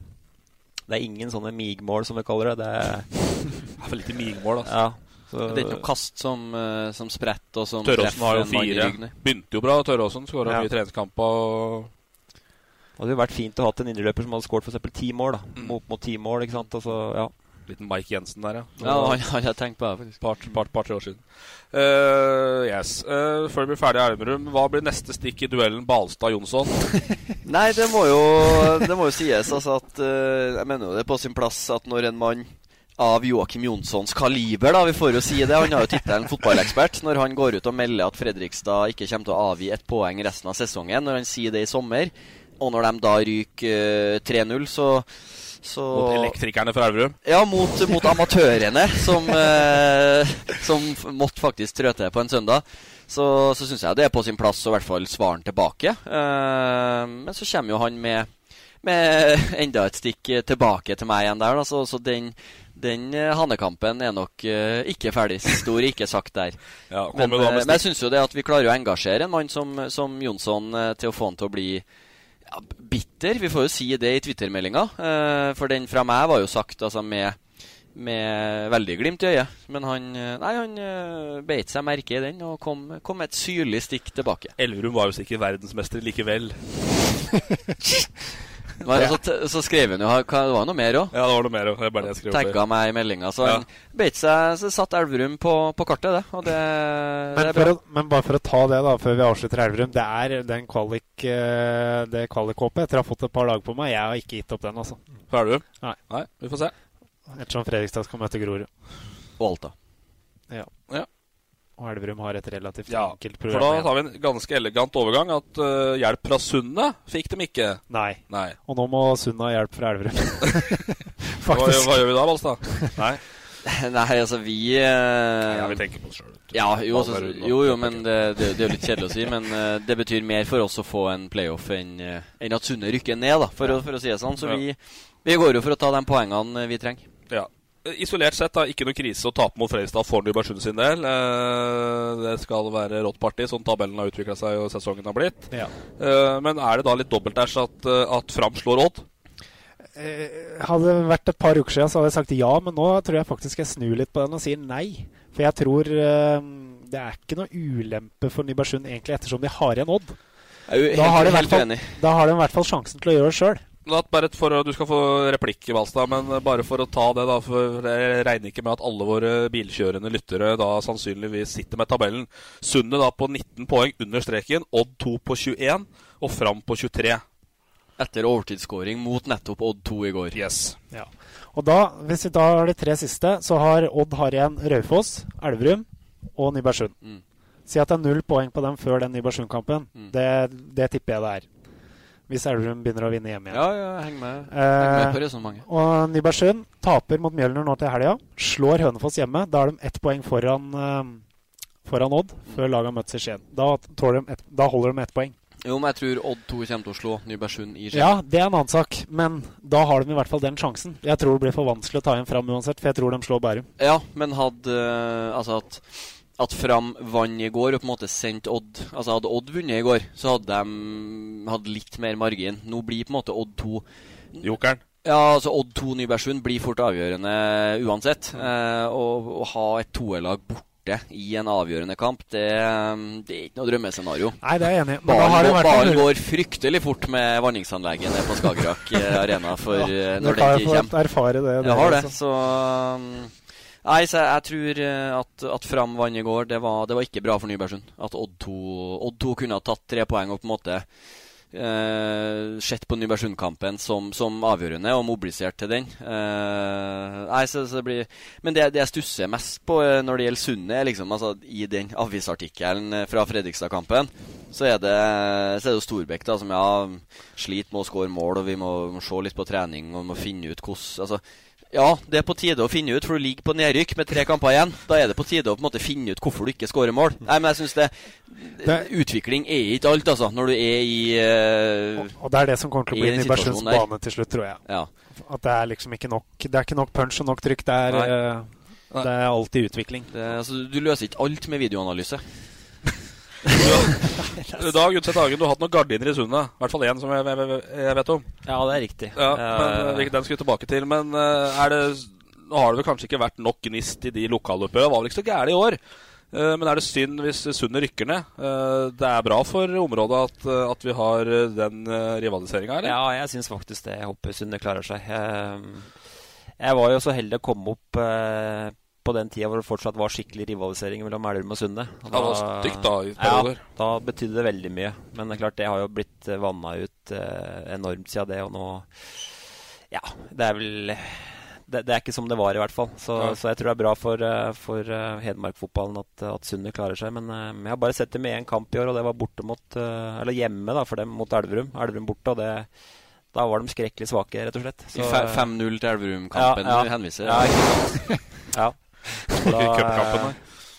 det, er ingen sånne migmål, som vi kaller det. Det er <laughs> for litt migmål, altså. Ja. Så, det er ikke noe kast som, uh, som spretter og som Tørråsen har jo fire. Begynte jo bra, Tørråsen. Skåra ja. mye treningskamper. Og... Det hadde jo vært fint å ha en indreløper som hadde skåret f.eks. ti mål. da mm. Mot, mot ti mål, ikke sant. Altså, ja. Liten Mike Jensen der, ja. Ja, han, har tenkt på det. faktisk. Part, part, par, tre år siden. Uh, yes. Uh, før vi blir ferdig i Elverum, hva blir neste stikk i duellen Balstad-Jonsson? <laughs> Nei, det må jo, det må jo sies altså at uh, Jeg mener jo det er på sin plass at når en mann av Joakim Jonssons kaliber, da. Vi får jo si det. Han har jo tittelen fotballekspert når han går ut og melder at Fredrikstad ikke kommer til å avgi et poeng resten av sesongen. Når han sier det i sommer, og når de da ryker uh, 3-0, så så, mot elektrikerne fra Elverum? Ja, mot, mot amatørene, som, eh, som måtte faktisk trå til på en søndag. Så, så syns jeg det er på sin plass å i hvert fall svare han tilbake. Eh, men så kommer jo han med, med enda et stikk tilbake til meg igjen der. Da. Så, så den, den uh, hanekampen er nok uh, ikke ferdig. Stor ikke sagt der. <laughs> ja, men, uh, men, jeg syns jo det at vi klarer å engasjere en mann som, som Jonsson til å få han til å bli ja, bitter. Vi får jo si det i Twitter-meldinga. for den fra meg var jo sagt altså, med, med veldig glimt i øyet. Men han, nei, han beit seg merke i den og kom, kom med et syrlig stikk tilbake. Elverum var jo sikkert verdensmester likevel. <laughs> Men, så, så, skrev hun jo Det var noe mer òg. Ja, det var noe mer òg. Tagga meg i meldinga. Så han beit seg Så satt Elverum på, på kartet, det. Og det, men, det å, men, bare for å ta det, da, før vi avslutter Elverum. Det er den kvalik, eh, det kvalikhåpet etter å ha fått et par dager på meg. Jeg har ikke gitt opp den, altså. Får Elverum? Nei. Nei. Vi får se. Ettersom Fredrikstad skal møte Grorud. Og Alta. Ja. ja. Og Elverum har et relativt ja, enkelt program. For da tar vi en ganske elegant overgang. At uh, hjelp fra Sunna fikk dem ikke. Nei. Nei. Og nå må Sunna ha hjelp fra Elverum. <laughs> <laughs> hva, hva, gjør vi da, Balstad? Nei. <laughs> Nei, altså vi uh, Ja, vi tenker på oss sjøl. Ja, jo, altså, jo, jo, men det, det, det, er jo litt kjedelig å si. Men uh, det betyr mer for oss å få en playoff enn en at Sunne rykker ned, da, for, å, for å si det sånn. Så vi, vi går jo for å ta de poengene vi trenger. Ja isolert sett da, ikke noe krise å tape mot Fredrikstad for Nybergsund sin del. Eh, det skal være rått parti, sånn tabellen har utvikla seg og sesongen har blitt. Ja. Eh, men er det da litt dobbeltæsj at, eh, at Fram slår Odd? Eh, hadde det vært et par uker siden, så hadde jeg sagt ja, men nå tror jeg faktisk jeg snur litt på den og sier nei. For jeg tror det er ikke noe ulempe for Nybergsund egentlig, ettersom de har igjen Odd. Da har, fall, da har, de i hvert fall sjansen til å gjøre det sjøl. Da, bare for, Du skal få replikk, Valstad, men bare for å ta det, da. For jeg regner ikke med at alle våre bilkjørende lyttere da sannsynligvis sitter med tabellen. Sundet da på 19 poeng under streken, Odd 2 på 21 og Fram på 23. Etter overtidsskåring mot nettopp Odd 2 i går. Yes. Ja. Og da, hvis vi da har de tre siste, så har Odd har igjen Raufoss, Elverum og Nybergsund. Mm. Si at det er null poeng på dem før den Nybergsund-kampen. Det, det tipper jeg det er. Hvis Elverum begynner å vinne hjemme igjen. Ja, ja, heng med, heng med på resonnementet. Eh, og Nybergsund taper mot Mjølner nå til helga. Slår Hønefoss hjemme. Da er de ett poeng foran, eh, foran Odd før laget har møttes i Skien. Da, ett- da holder de med ett poeng. Jo, men jeg tror Odd 2 kommer til å slå Nybergsund i Skien. Ja, det er en annen sak, men da har de i hvert fall den sjansen. Jeg tror det blir for vanskelig å ta igjen fram uansett, for jeg tror de slår Bærum. Ja, men hadde eh, Altså at at Fram vant i går og på en måte sendt Odd Altså Hadde Odd vunnet i går, så hadde de hatt litt mer margin. Nå blir på en måte Odd 2 Jokeren. Ja, altså Odd 2 Nybergsund blir fort avgjørende uansett. Eh, og å ha et toerlag borte i en avgjørende kamp, det, det er ikke noe drømmescenario. Nei, det er jeg enig i. Har Ballen, det går, vært ballen går fryktelig fort med vanningsanlegget nede på Skagerrak eh, arena for Ja, eh, når har den jo tid fått erfare det, Jeg har det, også. så um, Nei, så jeg, jeg tror eh, at, at Fram vant i går, det var, det var ikke bra for Nybergsund. At Odd 2, Odd 2 kunne ha tatt tre poeng og på en måte eh, sett på Nybergsund-kampen som, som avgjørende og mobilisert til den. Eh, nei, så, så det blir Men det, det jeg stusser mest på når det gjelder Sundet, liksom altså, i den avisartikkelen fra Fredrikstad-kampen, så er det, så er jo Storbekk da, som ja, sliter med å skåre mål, og vi må, må se litt på trening og må finne ut hvordan altså, ja, det er på tide å finne ut, for du ligger på nedrykk med tre kamper igjen. Da er det på tide å på en måte finne ut hvorfor du ikke skårer mål. Nei, men jeg synes det, Utvikling er ikke alt, altså, når du er i uh, Og det er det som kommer til å bli Nybergsunds bane til slutt, tror jeg. Ja. At det er liksom ikke nok Det er ikke nok punch og nok trykk. Det er, eh, det er alltid utvikling. Det, altså, du løser ikke alt med videoanalyse. <laughs> Dag Utsett Hagen, du har hatt noen gardiner i sundet. I hvert fall én som jeg, jeg, jeg vet om. Ja, det er riktig. Ja, men Eh, Den skal vi tilbake til. Men eh, er det har det vel kanskje ikke vært nok gnist i de lokaloppgjørene. Det var vel ikke så gærent i år. Eh, Men er det synd hvis Sundet rykker ned? Det er bra for området at, at vi har den rivaliseringa, eller? Ja, jeg syns faktisk det. Jeg håper Sunne klarer seg. Jeg, var jo så heldig å komme opp på den tida hvor det fortsatt var skikkelig rivalisering mellom Elverum og Sunne. Og Ja, det var stygt da, i perioder. Ja, da betydde det veldig mye. Men det er klart, det har jo blitt eh, vanna ut eh, enormt siden det, og nå Ja, det er vel det, det er ikke som det var, i hvert fall. Så, Ja. så jeg tror det er bra for, eh, for eh, Hedmark-fotballen at, at Sunne klarer seg. Men jeg har bare sett dem i én kamp i år, og det var borte mot Eller hjemme da, for dem mot Elverum. Elverum borte, og det da var de skrekkelig svake, rett og slett. I 5-0 til Elverum-kampen du henviser. Ja, ikke <laughs> <laughs> I cupkampen,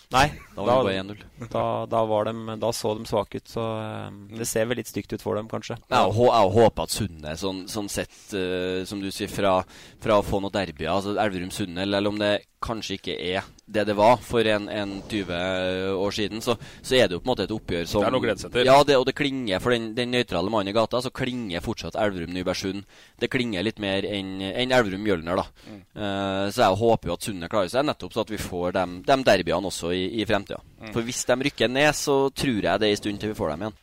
nei. Da var det bare 1-0. Da, da, var de, da så de svake ut, så eh, det ser vel litt stygt ut for dem, kanskje. Jeg jeg håper at Sunne, sånn, sånn sett, uh, som du sier, fra, fra å få noe derby, altså Elverum-Sunne, eller om det kanskje ikke er det det var for en, en 20 år siden, så, så er det jo på en måte et oppgjør som Det er noe å glede seg til. Ja, det, og det klinger for den, den nøytrale mannen i gata, så klinger fortsatt Elverum-Nybergsund. Det klinger litt mer enn en Elverum-Mjølner, da. Mm. Uh, så jeg håper jo at Sunne klarer seg, nettopp så at vi får de, de derbyene også i, i fremtida. Mm. For hvis de rykker ned, så tror jeg det er en stund til vi får dem igjen.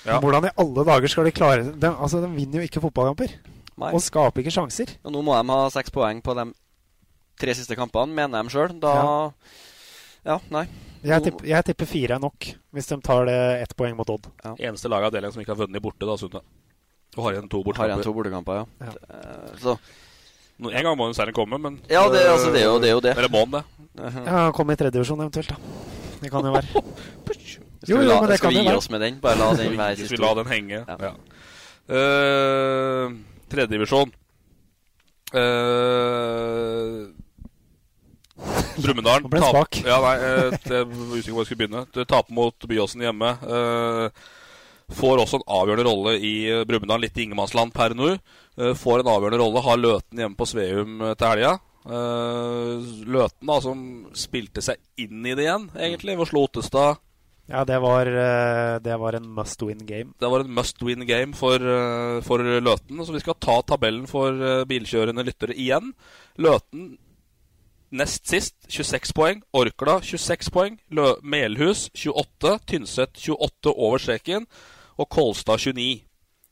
Men Hvordan i alle dager skal de klare det? De, altså, de vinner jo ikke fotballkamper. Nei. Og skaper ikke sjanser. Og nå må de ha seks poeng på de tre siste kampene, mener de sjøl. Da ja. nei. Jeg tipper, jeg tipper fire er nok, hvis de tar det ett poeng mot Odd. Eneste lag av avdelingen som ikke har vunnet borte, da, Sundet. Og har igjen to Har igjen to bortekamper, ja. ja. Så Nå- En gang må jo serien komme, men Ja, det- altså, det er jo- det er jo det. Eller må den det? Ja, Komme i tredjedivisjon eventuelt, da. Det kan jo være. <laughs> Skal vi, la, skal vi gi oss med den? Bare la <laughs> den være Hvis siste vi la den henge. Ja. Uh, Tredjedivisjon. Uh, Brumunddal <laughs> jeg svak. Ja, nei, eh, jeg var usikker på hvor jeg skulle begynne. Tape Taper mot Byåsen hjemme. Eh, får også en avgjørende rolle i eh, Brumunddal, litt i ingenmannsland per nå. Eh, får en avgjørende rolle, har Løten hjemme på Sveum eh, til helga. Løten, da, som spilte seg inn i det igjen, egentlig, ved å slå Ottestad. Ja, det var, det var en must win game. Det var en must win game for, for Løten. Så vi skal ta tabellen for bilkjørende lyttere igjen. Løten nest sist 26 poeng. Orkla 26 poeng. Melhus 28. Tynset 28 over streken. Og Kolstad 29.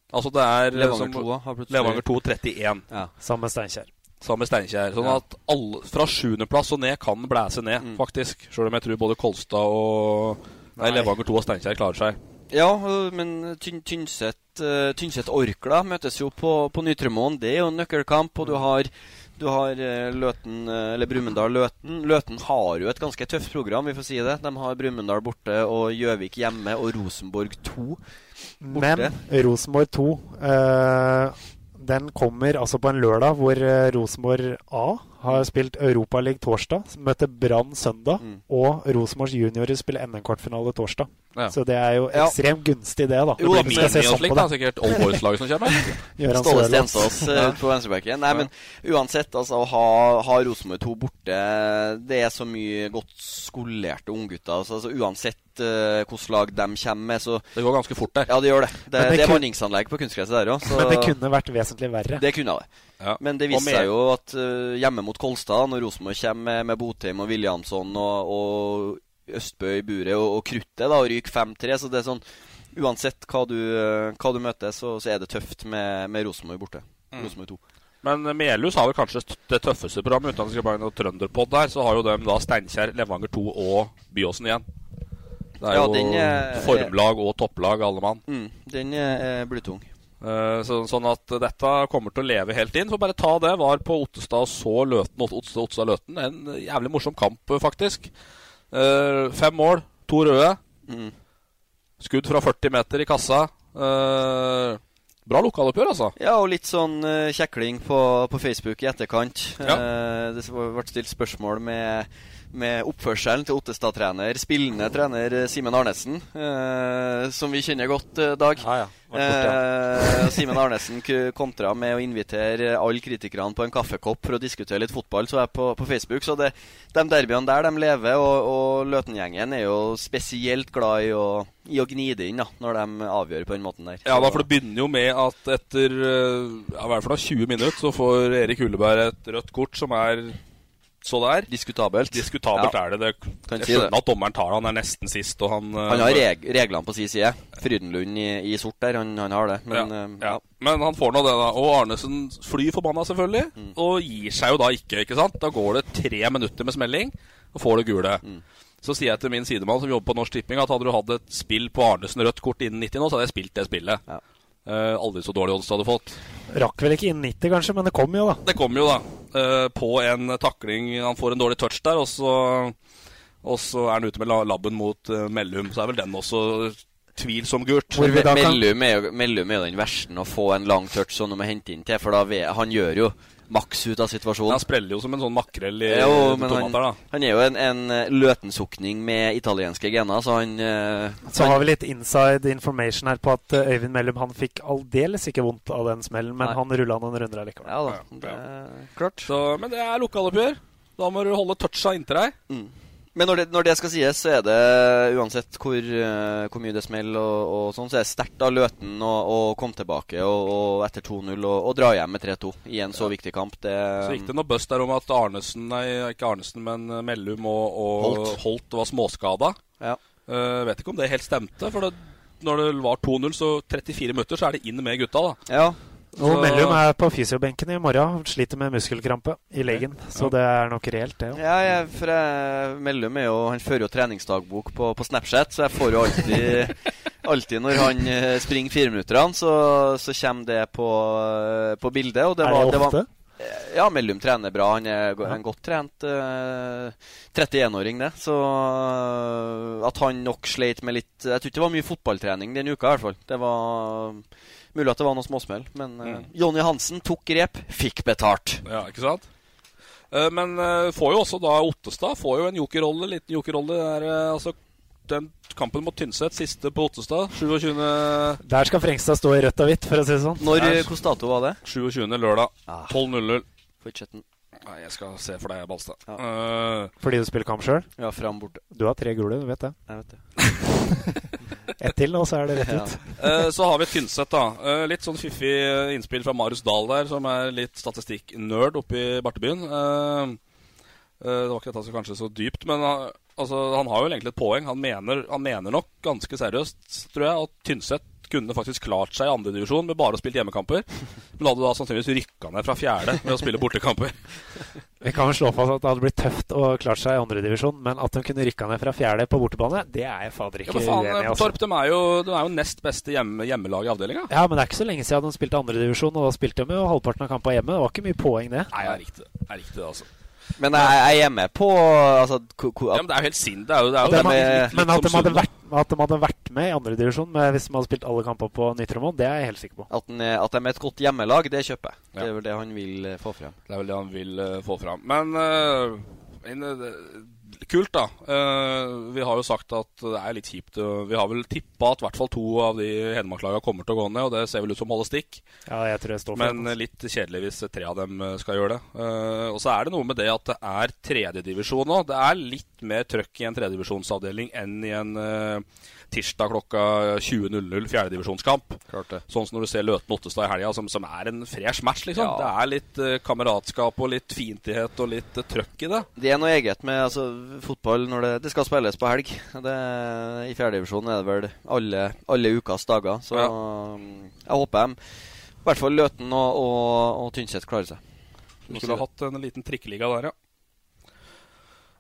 Altså det er eh, Levanger 2 har plutselig- Levanger 2 31. Ja. Samme Steinkjer. Samme Steinkjer. Sånn Ja. at alle, fra sjuendeplass og ned kan blæse ned, Mm. faktisk. Sjøl om jeg tror både Kolstad og Nei, Nei. Levanger 2 og Steinkjer klarer seg. Ja, men Tyn Tynset uh, Tynset Orkla møtes jo på, på Nytremoen. Det er jo en nøkkelkamp. Og du har, du har eh, Løten, eh, eller Brumunddal Løten. Løten har jo et ganske tøft program, vi får si det. De har Brumunddal borte og Gjøvik hjemme og Rosenborg 2 borte. Men Rosenborg 2 eh, Den kommer altså på en lørdag hvor eh, Rosenborg A har spilt Europaliga torsdag, møter Brann søndag, Mm. og Rosenborg juniorer spiller NM-kvartfinale torsdag. Ja. Så det er jo Ja. ekstremt gunstig, det, da. Jo, Det blir Vi skal se mini og slikt, på da. Sikkert Old Boys-laget som kommer. <laughs> Ståle. Stensås ut på venstrebacken. Nei, men uansett, altså, å ha, ha Rosenborg 2 borte Det er så mye godt skolerte unggutter. Altså, altså, uansett uh, hvilket lag de kommer med, så Det går ganske fort der. Ja, det gjør det. Det, Men det det er vanningsanlegg på kunstgresset der òg. Men det kunne vært vesentlig verre. Det kunne det. Ja. Men det viser viste seg jo at uh, hjemme mot Kolstad, når Rosenborg kommer med, med Botheim og Williamson og, og Østbø i buret og, og kruttet, da, og ryker 5-3, så det er sånn Uansett hva du, eh, hva du møter, så, så er det tøft med, med Rosenborg borte. Mm. Rosenborg 2. Men Melhus har vel kanskje det tøffeste programmet, uten at det skal være noe trønderpod der. Så har jo dem da Steinkjer, Levanger 2 og Byåsen igjen. Det er Ja, jo er- formlag og topplag, alle mann. Mm, den er blytung. Eh, så, sånn at dette kommer til å leve helt inn. Så bare ta det. Var på Ottestad og så Løten. Ottestad, Ottestad Løten. En jævlig morsom kamp, eh, faktisk. Uh, fem mål, to røde. Mm. Skudd fra 40 meter i kassa. Uh, bra lokaloppgjør, altså. Ja, og litt sånn uh, kjekling på, på Facebook i etterkant. Ja. Det ble stilt spørsmål med, med oppførselen til Ottestad-trener, spillende trener eh, Simen Arnesen, eh, som vi kjenner godt, eh, Dag. Ja, ja. Eh, Simen Arnesen kontra med å invitere alle kritikerne på en kaffekopp for å diskutere litt fotball, så jeg på, på Facebook. Så det, de derbyene der, de lever, og, og Løten-gjengen er jo spesielt glad i å, i å gni det inn da, når de avgjør på den måten der. Ja, da, for det begynner jo med at etter eh, ja, hva er det 20 minutter så får Erik Hulleberg et rødt kort som er så der. Diskutabelt. Diskutabelt Ja. er det. det Kan jeg si det. at dommeren tar. Han er nesten sist, og han eh, Han har reg reglene på sin side. Frydenlund i, i sort der, han, han har det. Men ja, eh, ja. Men han får nå det, da. Og Arnesen flyr forbanna, selvfølgelig. Mm. Og gir seg jo da ikke, ikke sant. Da går det tre minutter med smelling, og får det gule. Mm. Så sier jeg til min sidemann som jobber på Norsk Tipping, at hadde du hatt et spill på Arnesen rødt kort innen 90 nå, så hadde jeg spilt det spillet. Eh, aldri så dårlig odds du hadde fått. Rakk vel ikke inn 90, kanskje, men det kom jo, da. Det kom jo, da. eh, på en takling. Han får en dårlig touch der, og så, og så er han ute med labben mot uh, Mellum. Så er vel den også tvilsom gult. Kan- Mellum er, jo, Mellum er jo den verste å få en lang touch sånn du å hente inn til, for da han gjør jo maks ut av situasjonen. Han spreller jo som en sånn makrell i Jo, tomater, da. han er jo en, en eh, løtensukning med italienske gener, så han uh, Så han- har vi litt inside information her på at eh, Øyvind Mellum han fikk aldeles ikke vondt av den smellen, men Nei. han rulla noen runder allikevel. Ja da. Ja, Det ja. er klart. Så, men det er lokaloppgjør. Da må du holde toucha inntil deg. Mm. Men når det, når det skal sies, så er det uansett hvor, eh, hvor mye det smeller, og, og sånn, så er det sterkt av Løten å, komme tilbake og, og etter 2-0 og, og dra hjem med 3-2 i en så viktig kamp. Det, Så gikk det noe bust der om at Arnesen, nei, ikke Arnesen, men eh, Mellum og, og Holt. Holt. var småskada. Ja. Uh, vet ikke om det helt stemte. For det, når det var 2-0, så 34 minutter, så er det inn med gutta, da. Ja. Og Så- Mellum er på fysiobenken i morgen. Sliter med muskelkrampe i leggen. Så det er nok reelt, det. Ja. Ja, jeg, for jeg, Mellum er jo, han fører jo treningsdagbok på, på Snapchat, så jeg får jo alltid <laughs> Alltid når han eh, springer fireminutterne, så, så kommer det på, eh, på bildet. Og det Er var, det det var, ofte? Ja, Mellum trener bra. Han er ja. en godt trent uh, 31-åring, det. Så uh, at han nok sleit med litt Jeg tror ikke det var mye fotballtrening den uka, i hvert fall. Det var mulig at det var noen småsmell. Men mm. uh, Jonny Hansen tok grep, fikk betalt. Ja, ikke sant? Eh, men eh, får jo også da Ottestad får jo en jokerrolle, liten jokerrolle. Er, eh, altså, den kampen mot Tynset, siste på Ottestad, 27. Der skal Frengstad stå i rødt og hvitt, for å si det sånn. Når Kostato eh, var det? 27. lørdag. Ah. 12.00. Nei, jeg skal se for deg, Balstad. Ja. Uh, Fordi du spiller kamp sjøl. Ja, fram borte. Du har tre gule, du vet det. Jeg vet det. <laughs> Ett til, og så er det rett Ja. ut. Eh, så har vi Tynset, da. Uh, litt sånn fiffig innspill fra Marius Dahl der, som er litt statistikknerd oppe i Bartebyen. Eh, eh, det var ikke dette som kanskje så dypt, men altså, han har jo egentlig et poeng. Han mener, han mener nok ganske seriøst, tror jeg, at Tynset kunne faktisk klart seg i andredivisjon med bare å spille hjemmekamper. Men hadde da sannsynligvis rykka ned fra fjerde med å spille bortekamper. <laughs> Vi kan vel slå fast at det hadde blitt tøft å klart seg i andredivisjon, men at de kunne rykka ned fra fjerde på bortebane, det er jeg fader Ja, ikke men faen, uenig i. Altså. Torp de er, jo, de er jo nest beste hjemme, hjemmelag i avdelinga. Ja, men det er ikke så lenge siden de spilte andredivisjon, og da spilte de jo halvparten av kampene hjemme. Det var ikke mye poeng, det. Nei, det er riktig. Det er riktig, altså. Men jeg, jeg er med på altså, Ja, men det er jo helt sinn. Det er jo, det er At jo de, litt- litt men at de, hadde vært, at de hadde vært med i andredivisjon hvis de hadde spilt alle kamper på Nitromon, det er jeg helt sikker på. At, den at de er et godt hjemmelag, det kjøper jeg. Ja. Det er vel det han vil eh, få fram. Det er vel det han vil uh, få fram. Men uh, en, eh, kult, da. Uh, vi har jo sagt at det er litt kjipt. vi har vel tippa at i hvert fall to av de Hedmark-laga kommer til å gå ned, og det ser vel ut som holde stikk. Ja, jeg tror jeg står for Men det. eh, litt kjedelig hvis tre av dem eh, skal gjøre det. Uh, og så er det noe med det at det er tredjedivisjon nå. Det er litt mer trøkk i en tredjedivisjonsavdeling enn i en eh, tirsdag klokka 20.00 fjerdedivisjonskamp. Sånn som når du ser Løten-Ottestad i helga, som, som er en fresh match, liksom. Ja. Det er litt uh, kameratskap og litt fiendtlighet og litt uh, trøkk i det. Det er noe eget med altså, fotball når det, det skal spilles på helg. Det, I fjerdedivisjonen er det vel alle, alle ukas dager. Så ja. jeg håper de, i hvert fall Løten og, og, og Tynset klarer seg. Du skulle ha hatt en liten trikkeliga der, ja.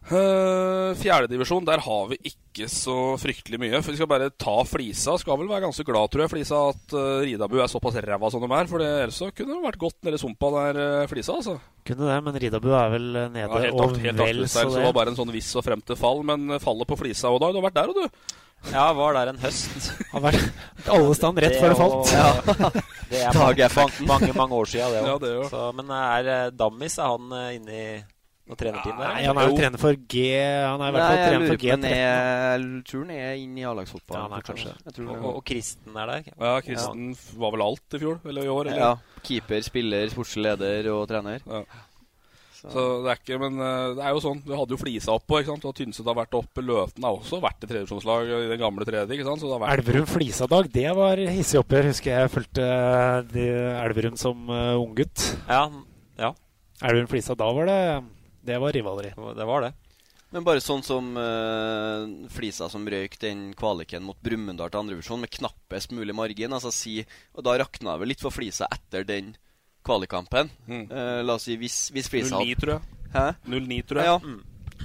Uh, Fjerdedivisjon, der har vi ikke så fryktelig mye. For Vi skal bare ta Flisa. Skal vel være ganske glad, tror jeg, Flisa, at uh, Ridabu er såpass ræva som de er. For det, ellers så kunne det vært godt nede i sumpa der, uh, Flisa. altså Kunne det, men Ridabu er vel eh, nede ja, Helt, og helt vel så så det det. var bare en sånn viss og frem til fall. Men fallet på Flisa og da, du har vært der, og du. Ja, var der en høst. <laughs> Har vært alle stand rett før det falt. Ja. <laughs> Det er mange, mange, mange år siden, det òg. Ja, det jo. Men er eh, Dammis er han inni inne i noe trenerteam der? Nei, han er jo trener for G Han er i hvert fall trener for på om han G13. Turen jeg tror han er inn i A-lagsfotball. Ja, han er kanskje. Og, og Kristen er der? Ja, Kristen ja. var vel alt i fjor, eller i år? Eller? Ja. Keeper, spiller, sportslig leder og trener. Ja. Så det er ikke, men eh, det er jo sånn Vi hadde jo Flisa oppå, ikke sant? og Tynset har vært oppe. Løten har også vært i tredjevisjonslag i den gamle tredje. ikke sant? Så det har vært Elverum Flisa-dag, det var hissig oppgjør. Husker jeg fulgte eh, Elverum som uh, unggutt. Ja, ja, Elverum Flisa, da var det Det var rivaleri. det var det. Men bare sånn som uh, Flisa som røyk den kvaliken mot Brumunddal til andrevisjon med knappest mulig margin. Altså si, og Da rakna det vel litt for Flisa etter den kvalikampen. Mm. Uh, la oss si hvis, hvis Flisa 09, tror jeg. Hæ? 09, tror jeg. Ja.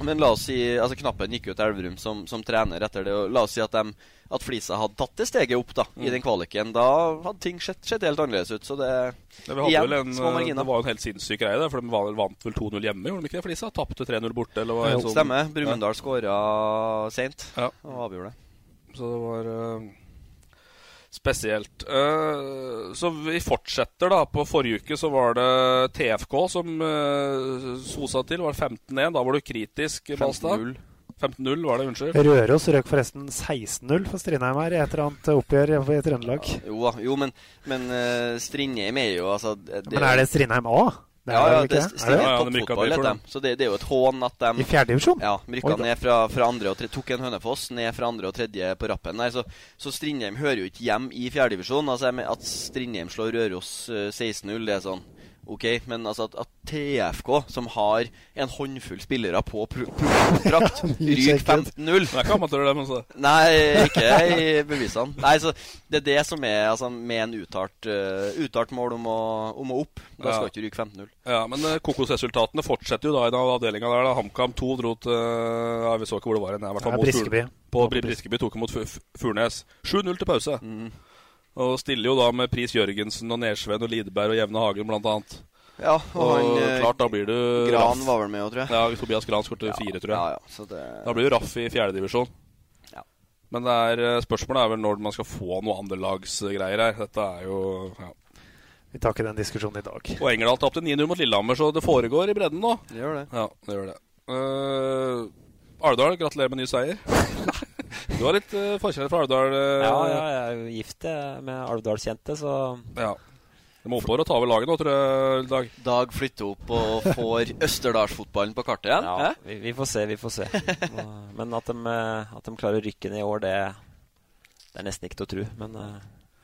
Men la oss si altså Knappen gikk jo til Elverum som, som trener etter det. Og la oss si at, de, at Flisa hadde tatt det steget opp da i Mm. den kvaliken. Da hadde ting sett, sett helt annerledes ut. Så det Ja, vi hadde igjen, en, små marginer. det var jo en helt sinnssyk greie, det, for de vant vel 2-0 hjemme, gjorde de ikke det, Flisa? Tapte 3-0 borte, eller hva? det Stemmer. Brumunddal skåra seint Ja. og avgjorde det. Så det var eh, spesielt. Eh, så vi fortsetter, da. På forrige uke så var det TFK som uh, sosa til. Var det 15-1? Da var du kritisk, Balstad. 15-0. 15-0 var det, unnskyld. Røros røk forresten 16-0 for Strindheim her i et eller annet oppgjør i Trøndelag. Jo, da, jo men, men eh, Strindheim er jo altså det, Men er det Strindheim A? Det er ja, ja, det er det? Er Ja, ja, toppfotball, heter de. Så det, det er jo et hån at de I fjerdedivisjon? Ja, Oi rykka ned fra, fra andre og tre, tok en Hønefoss ned fra andre og tredje på rappen. der Så, så Strindheim hører jo ikke hjem i fjerdedivisjon. Altså, at Strindheim slår Røros eh, 16-0, det er sånn OK, men altså at, at TFK, som har en håndfull spillere på proffkontrakt, pro- ryker 15-0 <laughs> Det er ikke amatører, det, men Nei, ikke i bevisene. Nei, så Det er det som er altså, med en uttalt, uh, uttalt mål om å, om å opp. Da skal Ja. ikke ryke 15-0. Ja, men uh, kokosresultatene fortsetter jo da i den avdelinga der. da HamKam 2 dro til ja, Vi så ikke hvor det var hen. Briskeby. På Briskeby tok mot Fu- Fu- Furnes. 7-0 til pause. Og stiller jo da med Pris Jørgensen og Nersveen og Lideberg og Jevne Hagen blant annet. Ja, og, Og han eh, klart, da blir du Gran raff. var vel med òg, tror jeg. Ja, Tobias Gran skåret fire, tror jeg. Ja, ja, så det Da blir du raff i fjerdedivisjon. Ja. Men det er, eh, spørsmålet er vel når man skal få noe andrelagsgreier her. Dette er jo ja. Vi tar ikke den diskusjonen i dag. Og Engerdal tapte 9-0 mot Lillehammer, så det foregår i bredden nå. Det gjør det. Ja, det gjør det. Uh, Ardal, gratulerer med ny seier. <laughs> <laughs> du har litt uh, forkjærlighet for Alvdal. Uh, Ja, ja, jeg er jo gift med Alvdalskjente, så ja. Du må oppover og ta over laget nå, tror jeg, Dag. Dag flytter opp og får <laughs> Østerdalsfotballen på kartet igjen. ja, vi, vi får se, vi får se. <laughs> Men at de, eh, at de klarer å rykke ned i år, det, det er nesten ikke til å tro. Men eh,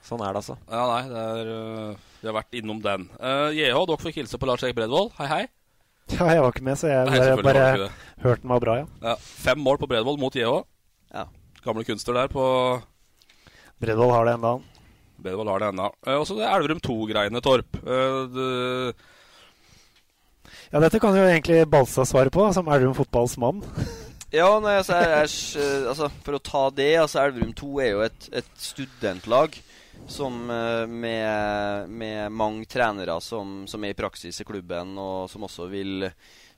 sånn er det, altså. Ja, nei, det er, uh, vi har vært innom den. Uh, JH, dere fikk hilse på Lars Erik Bredvold. Hei, hei. Ja, jeg var ikke med, så jeg Nei, bare, bare hørte den var bra, ja. Ja, fem mål på Bredvold mot JH. Ja. Gamle kunstner der på Bredvold har det enda, han. har det ennå. Eh, også det Elverum 2-greiene, Torp. Eh, det, Ja, dette kan jo egentlig Balstad svare på, som Elverum fotballs mann. <laughs> Ja, nei, altså, jeg, jeg, eh, altså, For å ta det altså Elverum 2 er jo et, et studentlag som eh, med, med mange trenere som, som er i praksis i klubben, og som også vil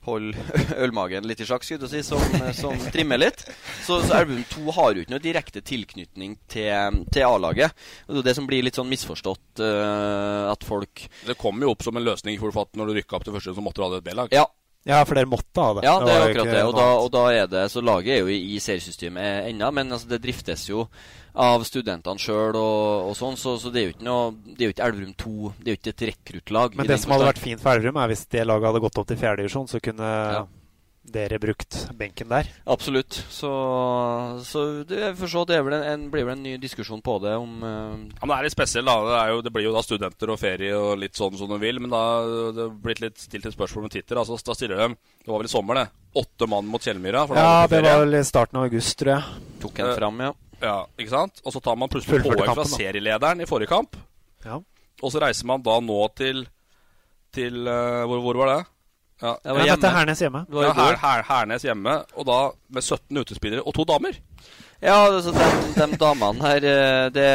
holde <laughs> ølmagen litt i sjakk, skulle jeg si, som, som trimmer litt. Så, så Elverum 2 har jo ikke noe direkte tilknytning til, til A-laget. Det er det som blir litt sånn misforstått, uh, at folk det kom jo opp som en løsning for at når du rykka opp til første, så måtte du ha det et B-lag. Ja, Ja, for dere måtte ha det. Ja, det er akkurat det. Og da, og da er det Så laget er jo i, i seriesystemet ennå, men altså, det driftes jo av studentene sjøl og, og sånn, så, så det er jo ikke noe Det er jo ikke Elverum 2, det er jo ikke et rekruttlag. Men det som hadde vært fint for Elverum, er hvis det laget hadde gått opp til fjerdedivisjon, så kunne dere brukt benken der. Absolutt. Så, så det, får det er vel en, en, blir vel en ny diskusjon på det om uh... Ja, men Det er litt spesielt. da det, er jo, det blir jo da studenter og ferie og litt sånn som de vil. Men da det er blitt litt stilt et spørsmål med Twitter. Altså, da stiller de Det var vel i sommer, det. Åtte mann mot Kjellmyra. for Ja, det var vel i starten av august, tror jeg. Tok en fram, ja. Ja, ikke sant? Og så tar man plutselig poeng fra serielederen i forrige kamp. Ja. Og så reiser man da nå til Til uh, hvor, hvor var det? Ja, Det var Ja, dette er Hernes hjemme. Det var Ja, her, her, Hernes hjemme. Og da med 17 utespillere og to damer. Ja, altså, de, de damene her eh, det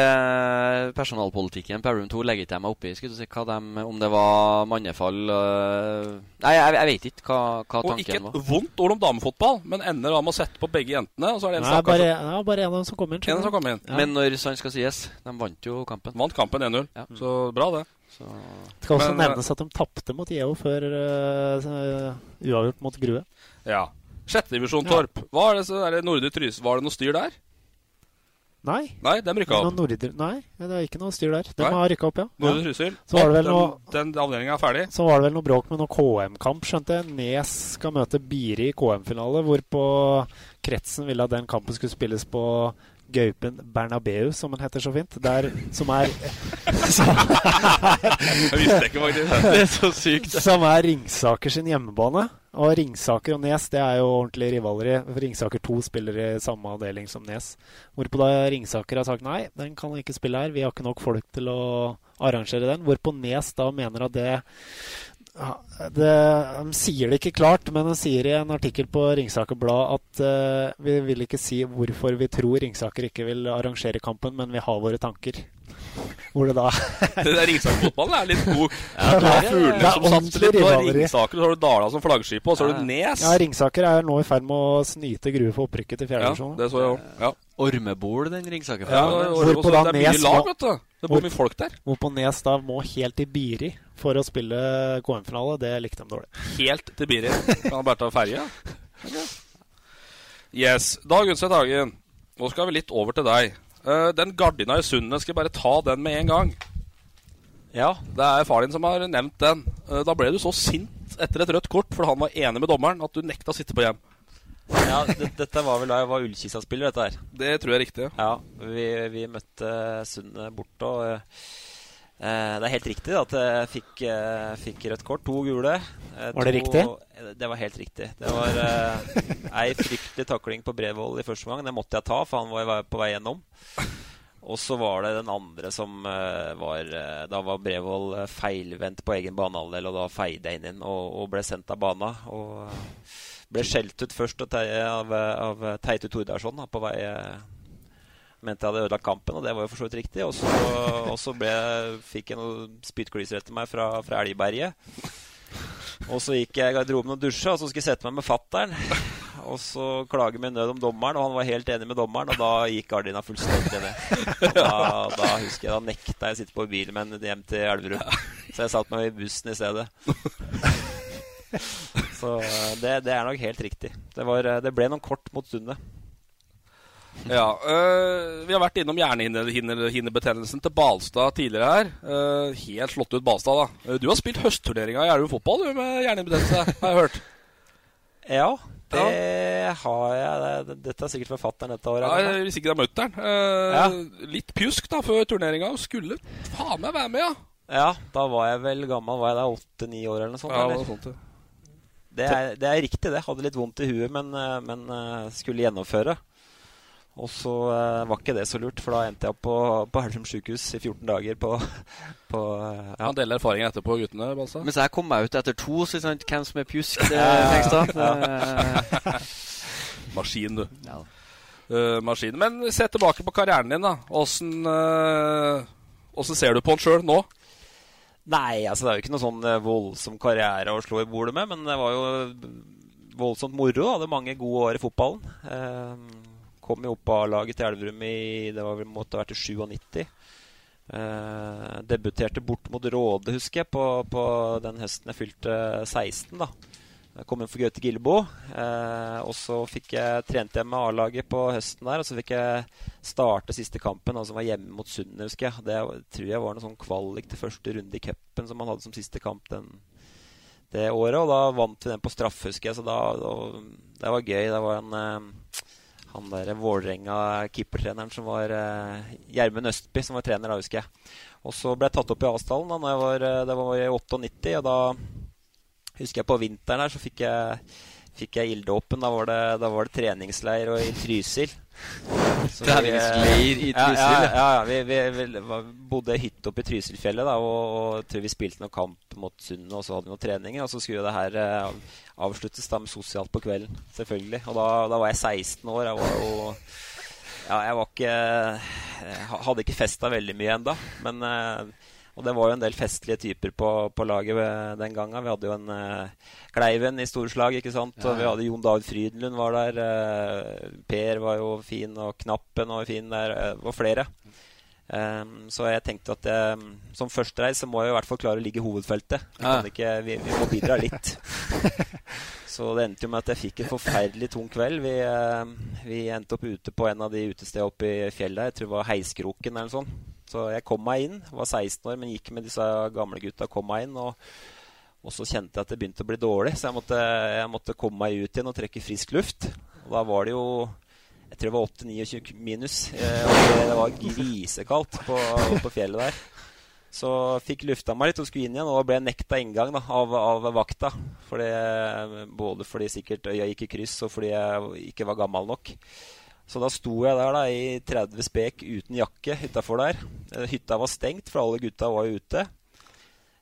Personalpolitikken på Room 2 legger ikke jeg meg oppi. Skulle du si hva de, Om det var mannefall øh, Nei, jeg, jeg vet ikke hva, hva Og ikke et var. vondt ord om damefotball, men ender da med å sette på begge jentene. Og så er det en Nei, bare, som- nei, bare en av dem som kom inn. Som kom inn. Men når sant skal sies, de vant jo kampen. Vant kampen 1-0. Så bra, det. Det skal også Men, eh, nevnes at de tapte mot JO før uh, uavgjort mot Grue. Ja. Sjettedivisjon Ja. Torp. Hva er det, så, det Nordre Trys, Var det noe styr der? Nei. Nei, de rykka opp. Nordre, nei, det er ikke noe styr der. De Nei. har rykka opp, ja. Nordre ja. Trysil. Så var det vel den, noe Den avdelinga er ferdig. Så var det vel noe bråk med noe KM-kamp, skjønte jeg. Nes skal møte Biri i KM-finale, hvorpå kretsen ville at den kampen skulle spilles på Gaupen Bernabeu, som den heter så fint. Der, som er som, <laughs> Jeg visste ikke, faktisk. <laughs> Det er så sykt. Som er Ringsaker sin hjemmebane. Og Ringsaker og Nes det er jo ordentlig rivaleri. Ringsaker 2 spiller i samme avdeling som Nes. Hvorpå da Ringsaker har sagt nei, den kan ikke spille her. Vi har ikke nok folk til å arrangere den. Hvorpå Nes da mener at det det, De sier det ikke klart, men de sier i en artikkel på Ringsaker Blad at uh, vi vil ikke si hvorfor vi tror Ringsaker ikke vil arrangere kampen, men vi har våre tanker. Hvor det da <laughs> Det der Ringsaker-fotballen er litt god. Ja, du det har er- fuglene som satser litt. på. Ringsaker, så har du Dala som flaggskip, og så har du Nes. Ja, Ringsaker er nå i ferd med å snyte Grue for opprykket til Ja, det så jeg òg. Ja. Ormebol, den Ringsaker. Ja, Hvorpå da er Nes lag, vet du. Det bor mye folk der. Hvorpå Nes da må helt i Biri for å spille KM-finale. Det likte de dårlig. Helt til Biri. Kan han bare ta ferja? Yes. Dag Undset Hagen, nå skal vi litt over til deg. Uh, den gardina i Sundet, skal jeg bare ta den med en gang. Ja. Det er far din som har nevnt den. Uh, da ble du så sint etter et rødt kort for han var enig med dommeren at du nekta å sitte på hjem. Ja, det, dette var vel da jeg var Ullkisa-spiller, dette her. Det tror jeg er riktig. Ja, vi, vi møtte Sundet borte, og eh, det er helt riktig at jeg fikk, eh, fikk rødt kort. To gule. Eh, Var det to, riktig? Det var helt riktig. Det var eh, ei fryktelig takling på Brevold i første gang. Det måtte jeg ta, for han var på vei gjennom. Og så var det den andre som eh, var eh, Da var Brevold eh, feilvendt på egen banehalvdel, og da feide jeg inn inn og, og ble sendt av bana. Og eh, ble skjelt ut først av, av, av Teitu Tordarsson på vei eh, Mente jeg hadde ødelagt kampen, og det var jo for så vidt riktig. Og så, fikk jeg noen spyttklyser etter meg fra, fra Elgberget. Og så gikk jeg i garderoben og dusja, og så skulle jeg sette meg med fattern. Og så klager med nød om dommeren, og han var helt enig med dommeren, og da gikk gardina fullstendig ned. Da, da husker jeg, da nekta jeg å sitte på bilen min hjem til Elverum. Så jeg satt meg i bussen i stedet. Så eh, det, det er nok helt riktig. Det, var, eh, det ble noen kort mot Sundet. Ja, øh, Vi har vært innom hjernehinnebetennelsen til Balstad tidligere her. Uh, helt slått ut Balstad, da. Øh, Du har spilt høstturneringa i Elverum fotball du, med hjernehinnebetennelse, har jeg hørt. Ja, det har jeg. Dette er sikkert forfatteren dette året. Ja, hvis ikke det er mutter'n. Uh, Ja. Litt pjusk da før turneringa. Skulle faen meg være med, ja. Ja, da var jeg vel gammel. Var jeg da åtte-ni år eller noe sånt? Ja, eller? sånt, ja. det, er, det er riktig, det. Hadde litt vondt i huet, men, eh, men eh, skulle gjennomføre. Og så uh, var ikke det så lurt, for da endte jeg opp på, på Helsum sjukehus i 14 dager på, <laughs> på uh, ja. Han deler erfaringer etterpå, guttene? Balsa. Mens jeg kom meg ut etter to, så sant, hvem som er pjusk, det Hengstad. <laughs> <laughs> Maskin, du. Ja. Uh, maskin. Men se tilbake på karrieren din, da. Åssen uh, ser du på den sjøl nå? Nei, altså det er jo ikke noe sånn voldsom karriere å slå i bordet med, men det var jo voldsomt moro. Hadde mange gode år i fotballen. Uh, kom jo opp A-laget til Elverum i det var vel måtte ha vært i 97. Eh, debuterte bort mot Råde, husker jeg, på, på, den høsten jeg fylte 16. da. Jeg kom inn for Gaute Gillebo. Eh, og så fikk jeg trente jeg med A-laget på høsten der. Og så fikk jeg starte siste kampen, altså var hjemme mot Sundet, husker jeg. Det tror jeg var noe sånn kvalik til første runde i cupen som man hadde som siste kamp den, det året. Og da vant vi den på straff, husker jeg. Så da, da, det var gøy. Det var en eh, han der Vålerenga-keepertreneren som var uh, Gjermund Østby, som var trener da, husker jeg. Og så ble jeg tatt opp i avstallen da jeg var, eh, det var i 98, og da husker jeg på vinteren her så fikk jeg, fikk jeg ilddåpen. Da, da, var det treningsleir og i Trysil. Treningsleir i Trysil? Ja, ja, ja, vi, vi, vi bodde i hytte oppe i Trysilfjellet da, og, og tror vi spilte noen kamp mot Sundet, og så hadde vi noen treninger. Og så skulle det her eh, avsluttes da med sosialt på kvelden, selvfølgelig. Og da, da var jeg 16 år. Jeg var jo Ja, jeg var ikke jeg Hadde ikke festa veldig mye enda, men uh, og det var jo en del festlige typer på, på laget den gangen. Vi hadde jo en uh, Kleiven i storslag, ikke sant. Og vi hadde Jon David Frydenlund var der. Uh, per var jo fin, og Knappen var fin der. Det uh, var flere. Um, så jeg tenkte at jeg, som førstereis så må jeg i hvert fall klare å ligge i hovedfeltet. Vi, ikke, vi, vi må bidra litt. <laughs> Så det endte jo med at jeg fikk en forferdelig tung kveld. Vi, vi endte opp ute på en av de utestedene oppe i fjellet. Jeg tror det var Heiskroken eller noe sånt. Så jeg kom meg inn. Var 16 år, men gikk med disse gamle gutta. Kom meg inn. Og, og, så kjente jeg at det begynte å bli dårlig, så jeg måtte, jeg måtte komme meg ut igjen og trekke frisk luft. Og da var det jo Jeg tror det var 8-29 minus. Eh, og det, var grisekaldt på, på, fjellet der. Så fikk lufta meg litt og skulle inn igjen, og ble nekta inngang da, av, av, vakta. Fordi, både fordi sikkert øya gikk i kryss, og fordi jeg ikke var gammel nok. Så da sto jeg der da i 30 spek uten jakke utafor der. Eh, hytta var stengt, for alle gutta var jo ute.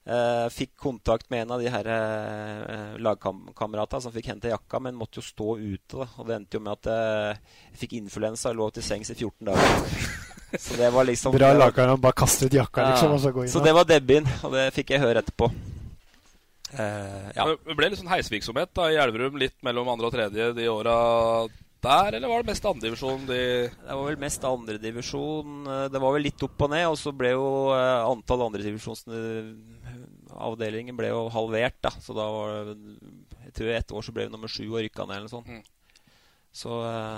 Eh, fikk kontakt med en av de her eh, lagkameratene som fikk hente jakka, men måtte jo stå ute. da Og det endte jo med at eh, jeg fikk influensa og lå til sengs i 14 dager. <laughs> Så det var liksom Bra lagkamerat, bare kaste ut jakka, liksom, og så gå inn. Så det var debuten, og det fikk jeg høre etterpå. Eh, ja. Det ble litt sånn heisvirksomhet da, i Elverum, litt mellom andre og tredje de åra der, eller var det mest andredivisjon? De det var vel mest andredivisjon. Eh, det var vel litt opp og ned, og så ble jo uh, antall andredivisjonsavdelinger ble jo halvert, da. Så da var det Jeg tror ett år så ble vi nummer sju og rykka ned, eller noe sånt. Mm. Så,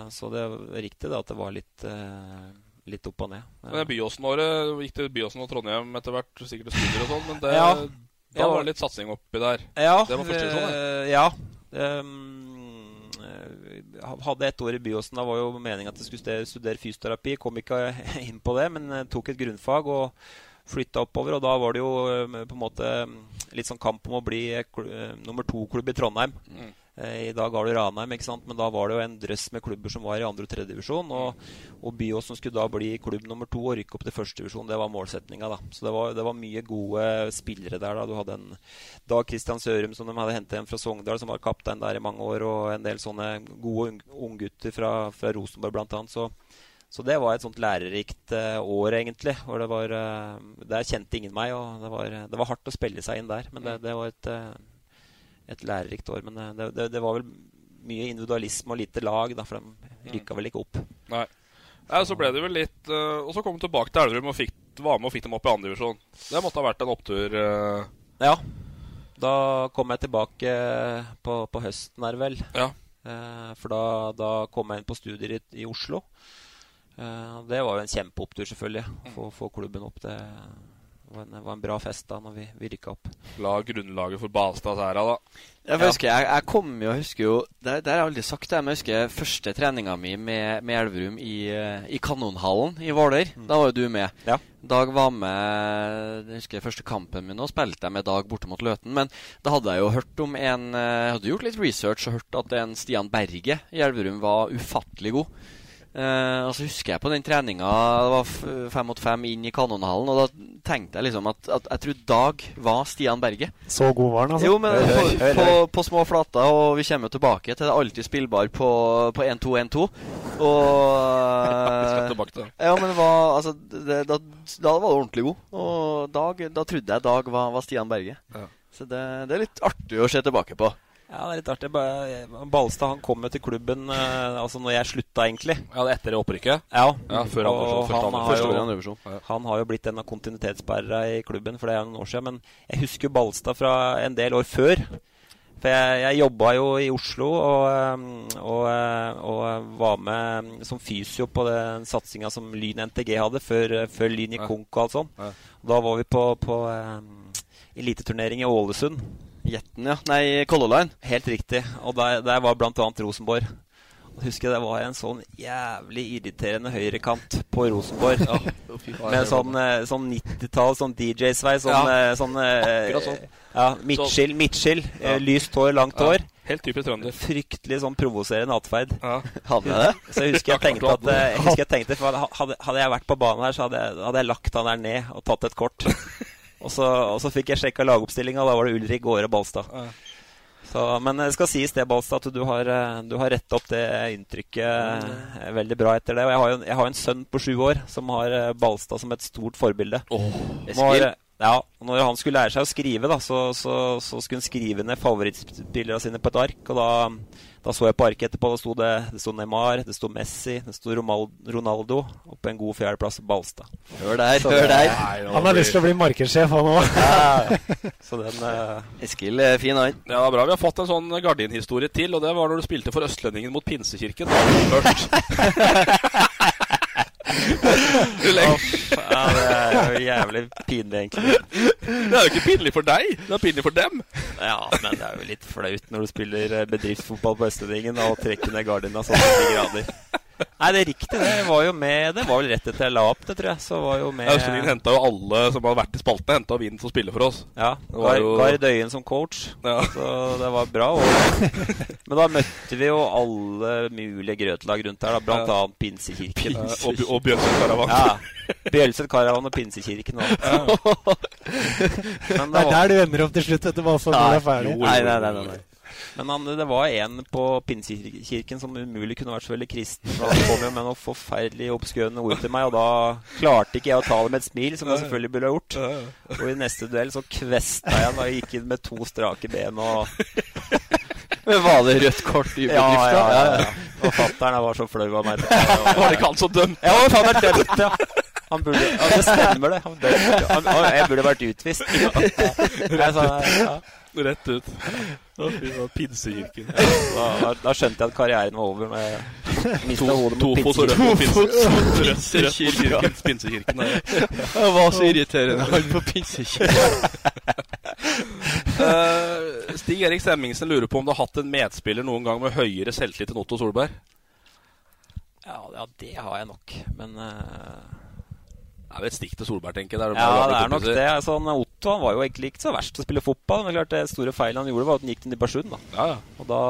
så, det er riktig da at det var litt litt opp og ned. Men Byåsen-året gikk til Byåsen og Trondheim etter hvert, sikkert studier og sånn, men <laughs> det, ja, da var det litt satsing oppi der. Ja, det var første divisjon, det. Ja. Um, hadde ett år i Byåsen. Da var jo meningen at jeg skulle studere fysioterapi. Kom ikke <laughs> inn på det, men eh, tok et grunnfag og flytta oppover. Og da var det jo eh, på en måte litt sånn kamp om å bli eh, nummer to-klubb i Trondheim. Mm. I dag har du Ranheim, ikke sant? men da var det jo en drøss med klubber som var i andre- og tredjedivisjon. Og, og som skulle da bli klubb nummer to og rykke opp til førstedivisjon. Det var målsettinga. da. Så det var, det var, mye gode spillere der. da. Du hadde en Dag Christian Sørum som de hadde hentet hjem fra Sogndal, som var kaptein der i mange år, og en del sånne gode unggutter fra, fra Rosenborg bl.a. Så, så det var et sånt lærerikt uh, år, egentlig. Hvor det var, uh, der kjente ingen meg, og det var, det var, hardt å spille seg inn der. Men det, det var et uh, et lærerikt år. Men eh, det, det, det, var vel mye individualisme og lite lag, da, for de rykka vel ikke opp. Nei. Nei, så ble det vel litt uh, Og så kom du tilbake til Elverum og fikk, var med og fikk dem opp i andredivisjon. Det måtte ha vært en opptur? Uh... Ja. Da kom jeg tilbake på, på høsten her, vel. Ja. Uh, for da, da, kom jeg inn på studier i, i Oslo. det var jo en kjempeopptur, selvfølgelig. Å få klubben opp. Det det var, en, det var en, bra fest da når vi, vi rykka opp. La grunnlaget for Balstads æra, da. Jeg, husker, jeg, jeg kom jo, jeg husker jo Det, det har jeg aldri sagt, det, men jeg husker første treninga mi med, med Elverum i, eh, i Kanonhallen i Våler. Mm. Da var jo du med. Ja. Dag var med Jeg husker første kampen min, og spilte jeg med Dag borte mot Løten. Men da hadde jeg jo hørt om en Jeg hadde gjort litt research og hørt at en Stian Berge i Elverum var ufattelig god. Eh, og så husker jeg på den treninga Det var fem mot fem inn i kanonhallen. Og da tenkte jeg liksom at, at jeg tror Dag var Stian Berge. Så god var han, altså. Jo, men Hør, på, hør, hør, på, på små flater, og vi kommer tilbake til det alltid spillbar på, på 1-2-1-2. Og <laughs> tilbake. Ja, men det var, altså, det, da, da var det ordentlig god. Og Dag, da trodde jeg Dag var, var Stian Berge. Så det, det er litt artig å se tilbake på. Ja, det er litt artig. Ba- Balstad han kom jo til klubben eh, altså når jeg slutta, egentlig. Ja, det er etter opprykket? Ja, Ja, før han, og første han andre- har jo-. Ja. Han har jo blitt en av kontinuitetsbærere i klubben, for det er noen år siden. Men jeg husker jo Balstad fra en del år før. For jeg, jeg jobba jo i Oslo og, um, og, og var med som fysio på den satsinga som Lyn NTG hadde, før, før Lyn gikk konk og alt sånt. Da var vi på, på um, eliteturnering i Ålesund. Jetten, ja. Nei, Color Line. Helt riktig. Og der, der var bl.a. Rosenborg. Og husker jeg det var en sånn jævlig irriterende høyrekant på Rosenborg. <laughs> Ja, Med sånn, eh, sånn 90-tall, sånn DJ-sveis. Sånn, Ja. eh, sånn eh, Akkurat sånn. Ja, midtskill, midtskill. Ja. Lyst hår, langt hår. Helt typisk trønder. Fryktelig sånn provoserende atferd. <laughs> Hadde jeg det? Så jeg husker jeg tenkte at jeg husker jeg tenkte, for hadde, hadde jeg vært på banen her, så hadde jeg, hadde jeg lagt han der ned og tatt et kort. <laughs> og, så, og så fikk jeg sjekka lagoppstillinga, da var det Ulrik Gåre Balstad. Så, men det skal sies det, Balstad, at du har, eh, du har retta opp det inntrykket mm. veldig bra etter det. Og jeg har jo jeg har en sønn på sju år som har eh, Balstad som et stort forbilde. Oh, Når, ja, når han skulle lære seg å skrive, da, så, så, så skulle han skrive ned favorittspillerne sine på et ark. Og da, da så jeg på arket etterpå, det sto, det, det sto Neymar, det sto Messi, det sto Ronaldo, og på en god fjerdeplass Balstad. Hør der, Så hør det- der. Han har lyst til å bli markedssjef, han òg. Ja, <laughs> så den eh, Eskil er fin, han. Ja, det er bra. Vi har fått en sånn gardinhistorie til, og det var når du spilte for Østlendingen mot Pinsekirken. Først. <laughs> ja, det er jo jævlig pinlig, egentlig. Det er jo ikke pinlig for deg, det er pinlig for dem. Ja, men det er jo litt flaut når du spiller eh, bedriftsfotball på Østlendingen og trekker ned gardina sånn til de grader. Nei, det er riktig. Det var jo med Det var vel rett etter jeg la opp det, tror jeg. Så var jo med Ja, Østlendingen henta jo alle som hadde vært i spaltene, henta inn som spiller for oss. Ja. Det var jo- Gard Øyen som coach. Ja. Så det var bra. Og, <laughs> men da møtte vi jo alle mulige grøtlag rundt her, da, blant Ja. annet Pinsekirken. Ja, og, og Bjørnsen Karavan. Ja. Bjølset Karavan og Pinsekirken. òg. Ja. <laughs> Det er der du ender opp til slutt, etter bare for når du er ferdig. Nei, nei, nei, nei, nei. Men han, det var en på Pinsekirken som umulig kunne vært så veldig kristen. for Han kom jo med noen forferdelig obskøne ord til meg, og da klarte ikke jeg å ta det med et smil, som jeg selvfølgelig burde ha gjort. Og i neste duell så kvesta jeg han og gikk inn med to strake ben og Men var det rødt kort i Ja, ja, ja, da? ja. Og fatter'n var så flau av meg. <laughs> Var det ikke han som dømte? Ja, han er dømt, ja. Han burde, ja, det stemmer, det. Han burde, han, han, jeg burde vært utvist. <laughs> Ja. Rett ut. Å, fy faen, Pinsekirken. <laughs> Da, da, skjønte jeg at karrieren var over. med Mista hodet To mot Pinsekirken. Pinsekirken. Ja. Det var så irriterende, han på pinsekirken. uh, <laughs> Stig Erik Stemmingsen lurer på om du har hatt en medspiller noen gang med høyere selvtillit enn Otto Solberg? Ja, ja, det har jeg nok. Men eh, Det er vel et stikk til Solberg, tenker jeg. Ja, det er nok det. Altså, Otto han var jo egentlig ikke så verst til å spille fotball. Men klart det store feilet han gjorde, var at han gikk til Nybergsund. da. Ja, ja. Og, da,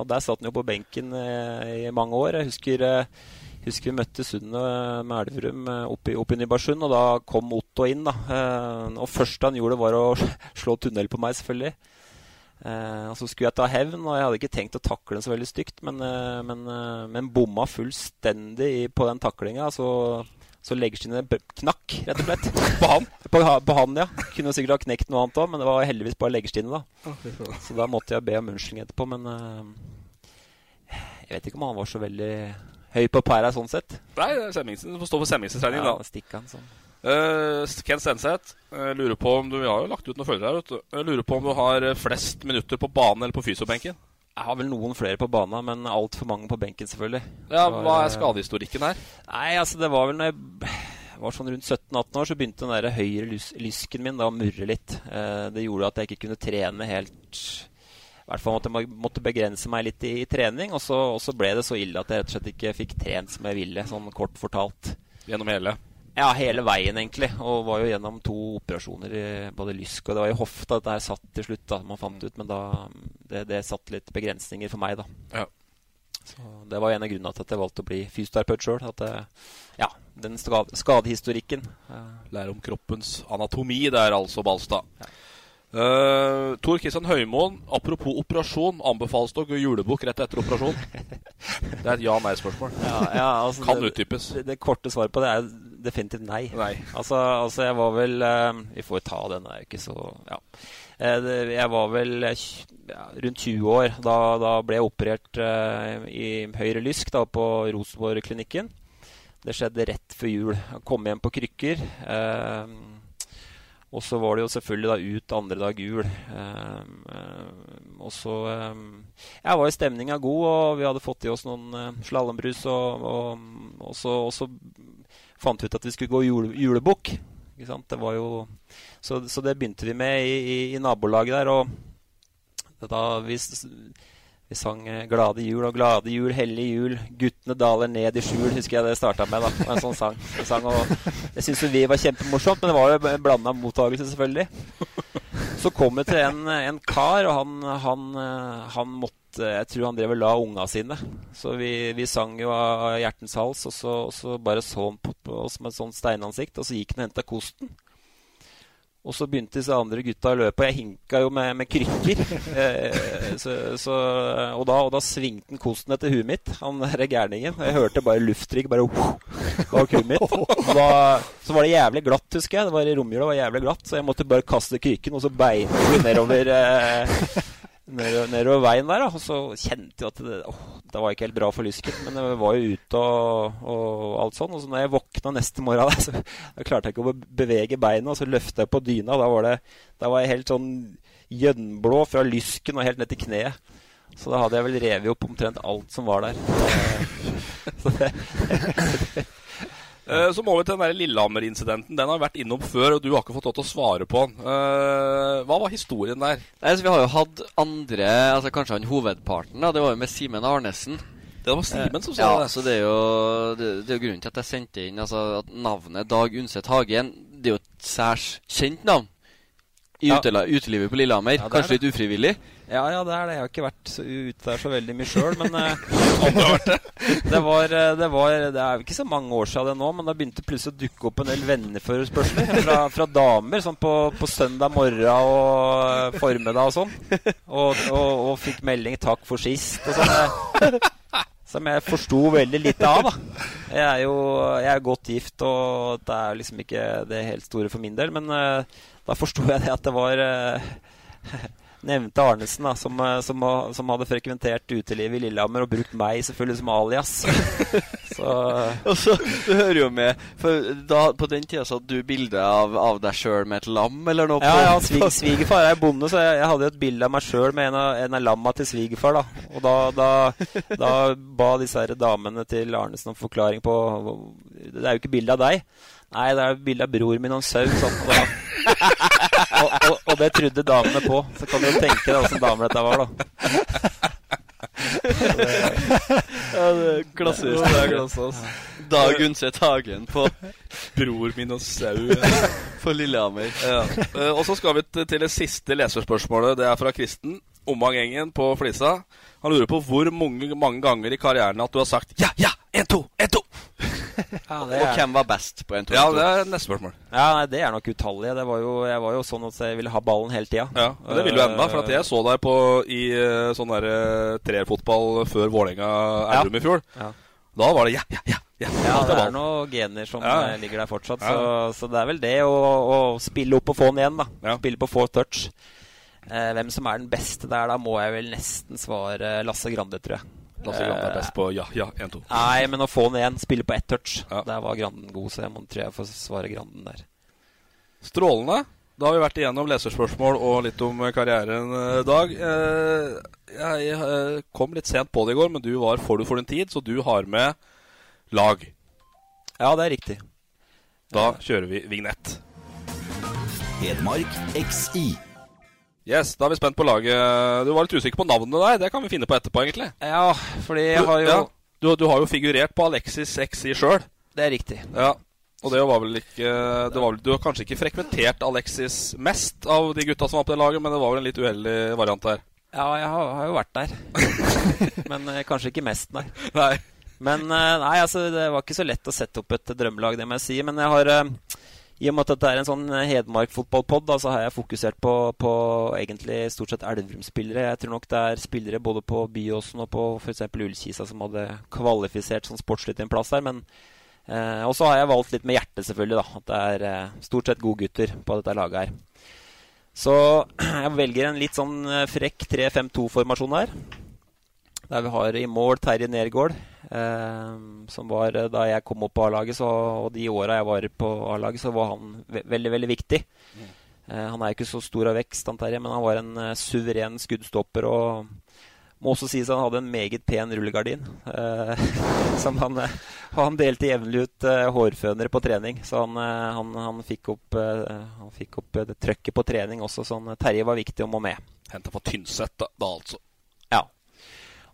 og der satt han jo på benken eh, i mange år. Jeg husker, eh, husker vi møtte Sundet med Elverum eh, oppe i- oppe i Nybergsund, og da kom Otto inn. da. Eh, og første han gjorde, var å <laughs> slå tunnel på meg, selvfølgelig. Eh, og så skulle jeg ta hevn, og jeg hadde ikke tenkt å takle den så veldig stygt, men, men, men bomma fullstendig på den taklinga. Så, så leggskinnet b- knakk, rett og slett. <laughs> på han? På, på han, ja. Kunne sikkert ha knekt noe annet òg, men det var heldigvis bare leggskinnet, da. Så da måtte jeg be om unnskyldning etterpå, men uh, jeg vet ikke om han var så veldig høy på pæra sånn sett. Nei, det er Semmingsen. Får stå for Semmingsens regning, Ja, da. stikk han sånn. Uh, Ken Stenseth uh, lurer på om du Vi har jo lagt ut noen følgere her, vet du. Lurer på om du har flest minutter på banen eller på fysiobenken? Jeg har vel noen flere på banen, men altfor mange på benken, selvfølgelig. Ja, var, Hva eh, er skadehistorikken her? Nei, altså det var vel når jeg var sånn rundt 17-18 år, så begynte den der høyre lys lysken min da å murre litt. Eh, det gjorde at jeg ikke kunne trene helt I hvert fall måtte jeg måtte begrense meg litt i, i trening. Og så, og så ble det så ille at jeg rett og slett ikke fikk trent som jeg ville, sånn kort fortalt. Gjennom hele? Ja, hele veien, egentlig. Og var jo gjennom to operasjoner i både lysk og Det var i hofta dette her satt til slutt, da, man fant ut. Men da det, det satt litt begrensninger for meg, da. Ja. Så Det var en av grunnene til at jeg valgte å bli fysioterapeut sjøl. Ja, den skade, skadehistorikken eh, Lære om kroppens anatomi der, altså, Balstad. Uh, Tor Kristian Høymoen, apropos operasjon. Anbefales dere julebukk rett etter operasjon? <laughs> Det er et ja-nei-spørsmål. Ja, ja, altså kan det, utdypes. Det, det korte svaret på det er definitivt nei. Nei. Altså, altså jeg var vel eh, Vi får ta den, det er jo ikke så Ja. Eh, jeg var vel eh, ja, rundt 20 år. Da, da ble jeg operert uh, i høyre lysk da, på Rosenborg-klinikken. Det skjedde rett før jul. Jeg kom hjem på krykker. Uh, og så var det jo selvfølgelig da ut andre dag jul. Uh, og så Jeg var jo stemninga god, og vi hadde fått i oss noen slalåmbrus. Og, og, og, og så fant ut at vi skulle gå jule, julebukk. Det var jo så, så det begynte vi med i, i, i nabolaget der. Og da vi, vi sang eh, 'Glade jul' og 'Glade jul, hellig jul'. 'Guttene daler ned i skjul', husker jeg det starta med. da En sånn sang. En sang det syntes vi var kjempemorsomt, men det var jo en blanda mottakelse, selvfølgelig. Så kom vi til en, en kar, og han, han, eh, han måtte Jeg tror han drev og la unga sine. Så vi, vi sang jo av hjertens hals, og så, og så bare så han på, oss med et sånt steinansikt, og så gikk han og henta kosten. Og så begynte disse andre gutta å løpe, og jeg hinka jo med, med krykker. <laughs> Eh, så, så, og, da, og da svingte han kosten etter huet mitt, han derre gærningen. Jeg hørte bare lufttrykk bare bak huet mitt. Da, så var det jævlig glatt, husker jeg. Det var i romjula, var jævlig glatt, så jeg måtte bare kaste krykken, og så beina vi nedover eh, nedover, veien der. Da. Og så kjente jeg at det, åh, det var ikke helt bra for lysken, men jeg var jo ute og, og alt sånn. Og så når jeg våkna neste morgen, <laughs> der, så da klarte jeg ikke å bevege beina, og så løfta jeg på dyna. Da var, det, da var jeg helt sånn gjønnblå fra lysken og helt ned til kneet. Så da hadde jeg vel revet opp omtrent alt som var der. <laughs> Så det, <laughs> Eh, Så må vi til den der Lillehammer-incidenten. Den har vært innom før, og du har ikke fått lov til å svare på den. Eh, Hva var historien der? Nei, så Vi har jo hatt andre altså Kanskje han hovedparten. da Det var jo med Simen Arnesen. Det var Simen som sa ja, det. Så det er jo det, det er jo grunnen til at jeg sendte inn altså, at navnet Dag Undset Hagen Det er jo et særs kjent navn i Ja. utelivet på Lillehammer. Ja, Kanskje det. litt ufrivillig. Ja, ja, det er det. Jeg har ikke vært så ute der så veldig mye sjøl, men eh, <laughs> <laughs> det, var, eh, det var Det er ikke så mange år siden det nå, men da begynte plutselig å dukke opp en del venneforespørsler fra, fra damer sånn på, på søndag morgen og eh, formiddag og sånn. Og, og, og fikk melding 'takk for sist' og sånn. <laughs> Som jeg forsto veldig lite av. da Jeg er jo jeg er godt gift, og det er liksom ikke det helt store for min del. Men uh, da forsto jeg det at det var eh, <laughs> nevnte Arnesen, da, som, eh, som, som hadde frekventert utelivet i Lillehammer og brukt meg selvfølgelig som alias. <laughs> Så Og så, Du hører jo med For da, På den tida så hadde du bilde av, av deg sjøl med et lam eller noe? Ja, ja svig, svigerfar er bonde, så jeg, jeg hadde et bilde av meg sjøl med en av, en av lamma til svigerfar. da Og da, da, da ba disse her damene til Arnesen om forklaring på Det er jo ikke bilde av deg. Nei, det er bilde av bror min og en sau. Sånn, og, da- og, og, og det trodde damene på. Så kan du jo tenke deg åssen damer dette var, da. Ja, det er klassisk. Det er klassisk. Dag Undset Hagen på Bror min og sau. På Lillehammer. Ja. Eh, og så skal vi til det siste leserspørsmålet. Det er fra Kristen. Omang-gjengen på Flisa. Han lurer på hvor mange, mange ganger i karrieren at du har sagt 'ja, ja, 1-2, 1-2'. Ja, Og hvem var best på en to? Ja, det er neste spørsmål. Ja, nei, Det er nok utallige. Det var jo, jeg var jo sånn at jeg ville ha ballen hele tida. Ja, Det vil du enda, for at jeg så deg på i eh, sånn der treerfotball trerfotball før Vålerenga-Elverum i fjor. Ja. Da var det 'ja, ja, ja'. ja. Ja, det er noen gener som Ja. eh, ligger der fortsatt. Ja. Så, så det er vel det å, å spille opp og få den igjen, da. Ja. Spille på få touch. Eh, hvem som er den beste der, da må jeg vel nesten svare Lasse Grande, tror jeg. Lasse Grande er best på 'ja, ja, 1-2'. Nei, men å få den igjen, spille på ett touch. Ja. Der var Granden god, så jeg må, tror jeg får svare Granden der. Strålende. Da har vi vært igjennom leserspørsmål og litt om karrieren i dag. Eh, Jeg eh, kom litt sent på det i går, men du var forut for din tid, så du har med lag. Ja, det er riktig. Da kjører vi vignett. Hedmark XI. Yes, Da er vi spent på laget. Du var litt usikker på navnet der. Det kan vi finne på etterpå, egentlig. Ja, fordi jeg har jo Ja, du, du har jo figurert på Alexis XI sjøl. Det er riktig. Ja. Og det var vel ikke det var vel, Du har kanskje ikke frekventert Alexis mest av de gutta som var på det laget, men det var vel en litt uheldig variant der. Ja, jeg har, har jo vært der. <laughs> Men eh, kanskje ikke mest, nei. Nei. Men eh, nei, altså, det var ikke så lett å sette opp et drømmelag, det må jeg si. Men jeg har eh, i og med at dette er en sånn Hedmark-fotballpod, så har jeg fokusert på, på egentlig stort sett Elverum-spillere. Jeg tror nok det er spillere både på Byåsen og på f.eks. Ullkisa som hadde kvalifisert sånn sportslig til en plass der. Men eh, Og har jeg valgt litt med hjertet, selvfølgelig. da At det er eh, stort sett gode gutter på dette laget her. Så <clears throat> jeg velger en litt sånn eh, frekk 3-5-2-formasjon her. Der vi har i mål Terje Nergård, eh, som var eh, da jeg kom opp på A-laget. Og de åra jeg var på A-laget, så var han ve veldig, veldig viktig. Mm. Eh, han er ikke så stor av vekst, han Terje, men han var en eh, suveren skuddstopper. og må også sies at han hadde en meget pen rullegardin. Eh, <laughs> som han, han delte jevnlig ut eh, hårfønere på trening. Så han, han, han fikk opp, han fikk opp trøkket på trening også. Så Terje var viktig om og med. Henta på Tynset, da, da, altså.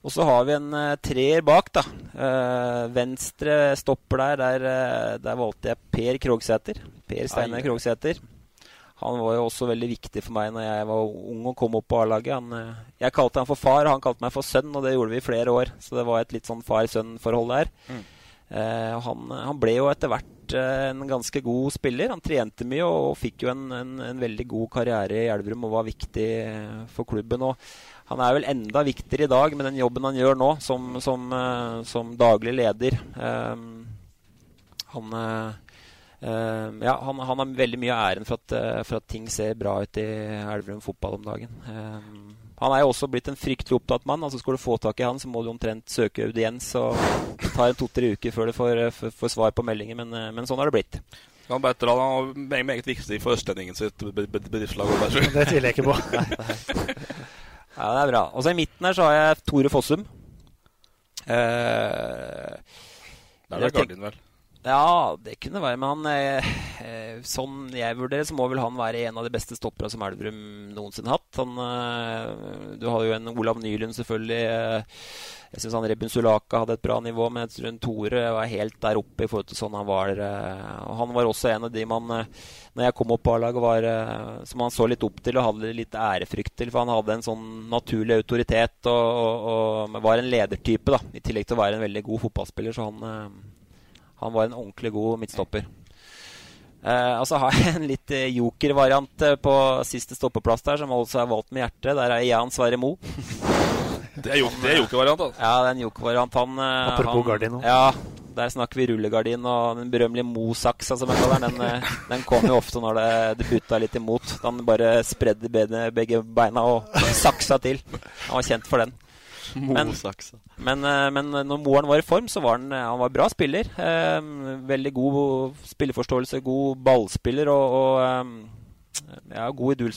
Og så har vi en uh, treer bak, da. Uh, venstre stopper der. Der, uh, der valgte jeg Per Krogsæter. Per Steinar Krogsæter. Han var jo også veldig viktig for meg når jeg var ung og kom opp på A-laget. Jeg kalte han for far, han kalte meg for sønn, og det gjorde vi i flere år. Så det var et litt sånn far-sønn-forhold der. Mm. Han, han, ble jo etter hvert en ganske god spiller. Han trente mye og fikk jo en, en, en veldig god karriere i Elverum og var viktig for klubben. Og han er vel enda viktigere i dag med den jobben han gjør nå, som, som, uh, som daglig leder. Um, han, uh, ja, han, han, har veldig mye av æren for at, uh, for at, ting ser bra ut i Elverum fotball om dagen. Um, han er jo også blitt en fryktelig opptatt mann. altså Skal du få tak i han, så må du omtrent søke audiens. og Det tar to-tre uker før du får, får, svar på meldinger, men, men sånn har det blitt. Han er meget viktig for østlendingen sitt bedriftslag. Det tviler jeg ikke på. <laughs> nei, nei. Ja, det er bra. Og så i midten her så har jeg Tore Fossum. Eh, det er vel Gardin, vel? Ja, det kunne være. Men han, eh, eh, sånn jeg vurderer, så må vel han være en av de beste stopperne som Elverum noensinne har hatt. Han, eh, du har jo en Olav Nylund, selvfølgelig. Eh, jeg syns Rebun Sulaka hadde et bra nivå, men jeg tror Tore var helt der oppe i forhold til sånn han var. Eh, og han var også en av de man, når jeg kom opp på A-laget, var som han så litt opp til og hadde litt ærefrykt til. For han hadde en sånn naturlig autoritet og, og, og var en ledertype, da, i tillegg til å være en veldig god fotballspiller. Så han, han var en ordentlig god midtstopper. Uh, og så har jeg en litt joker-variant på siste stoppeplass der, som også er valgt med hjertet. Der er Jan Sverre Moe. Det er, er jokervariant, altså. Ja, det er en jokervariant. Han, eh, Apropos han, gardin. Ja, der snakker vi rullegardin. Og den berømmelige Mo-saksa, som jeg kaller den, den, eh, den kom jo ofte når det, det butta litt imot. Han bare spredde begge beina og saksa til. Han var kjent for den. Men, men, eh, men når Moren var i form, så var han, han var bra spiller. Eh, veldig god spilleforståelse, god ballspiller og, og ja, god idol,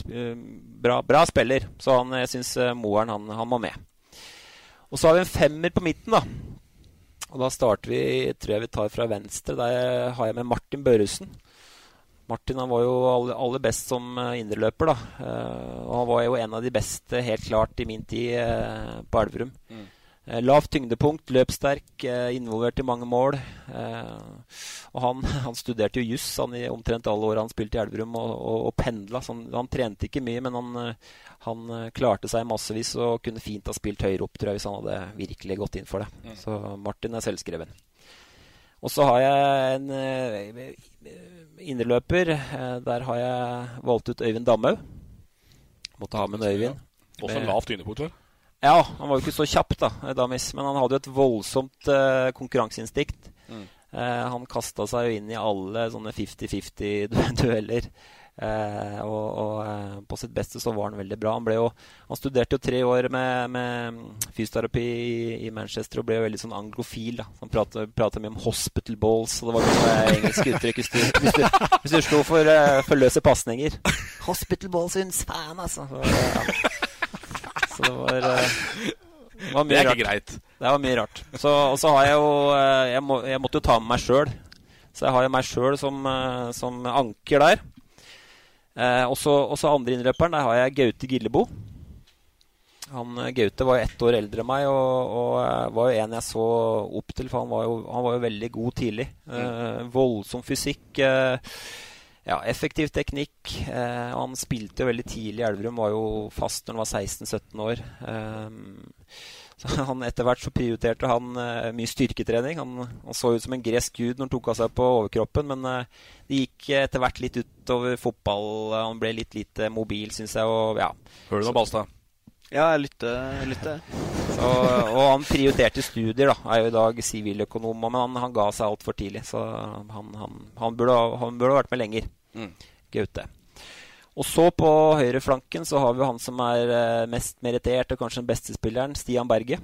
bra, bra, spiller. Så han, jeg syns Moren han, han må med. Og så har vi en femmer på midten, da. Og da starter vi, tror jeg vi tar fra venstre. Der har jeg med Martin Børresen. Martin han var jo aller, best som uh, indreløper, da. Uh, og han var jo en av de beste, helt klart, i min tid uh, på Elverum. Mm. Eh, lavt tyngdepunkt, løpssterk, eh, involvert i mange mål. Eh, og han, <laughs> han studerte jo juss i omtrent alle åra han spilte i Elverum, og, og, og pendla. Han, han, trente ikke mye, men han, han, klarte seg massevis og kunne fint ha spilt høyere opp, tror jeg, hvis han hadde virkelig gått inn for det. Mm. Så Martin er selvskreven. Og så har jeg en indreløper. Der har jeg valgt ut Øyvind Damhaug. Måtte ha med en Øyvind. Også lavt tyngdepunkt, vel? Ja, han var jo ikke så kjapp, da, Damis, men han hadde jo et voldsomt uh, konkurranseinstinkt. Mm. Uh, han kasta seg jo inn i alle sånne 50-50-dueller. <laughs> Uh, eh, og, og på sitt beste så var han veldig bra. Han, jo, han studerte jo tre år med, med fysioterapi i, i, Manchester og ble jo veldig sånn anglofil. da. Han prata mye om 'hospital balls', og det var noe engelsk uttrykk hvis du, hvis du, hvis du slo for, for løse pasninger. <laughs> 'Hospital balls' hun en fan, altså. Så, ja. Så det var, uh, det var mye det er ikke greit. Det var mye rart. Så, og så har jeg jo uh, jeg, må, jeg, måtte jo ta med meg sjøl. Så jeg har jo meg sjøl som, uh, som, anker der. og så andre innløperen, der har jeg Gaute Gillebo. Han, Gaute var jo ett år eldre enn meg og, og var jo en jeg så opp til, for han var jo, han var jo veldig god tidlig. voldsom fysikk. Ja, effektiv teknikk. Eh, han spilte jo veldig tidlig i Elverum, var jo fast når han var 16-17 år. Eh, så <laughs> han Etter hvert så prioriterte han eh, mye styrketrening. Han, han, så ut som en gresk gud når han tok av seg på overkroppen, men eh, det gikk etter hvert litt utover fotball. Han ble litt lite mobil, syns jeg. Og, ja. Hører du noe, Balstad? Ja, jeg lytter. Jeg lytter. Så, og han prioriterte studier, da. Er jo i dag siviløkonom, men han, han, ga seg altfor tidlig. Så han, han, han, burde, han burde vært med lenger. Mm. Gaute. Og så på høyreflanken så har vi han som er eh, mest merittert, og kanskje den beste spilleren, Stian Berge.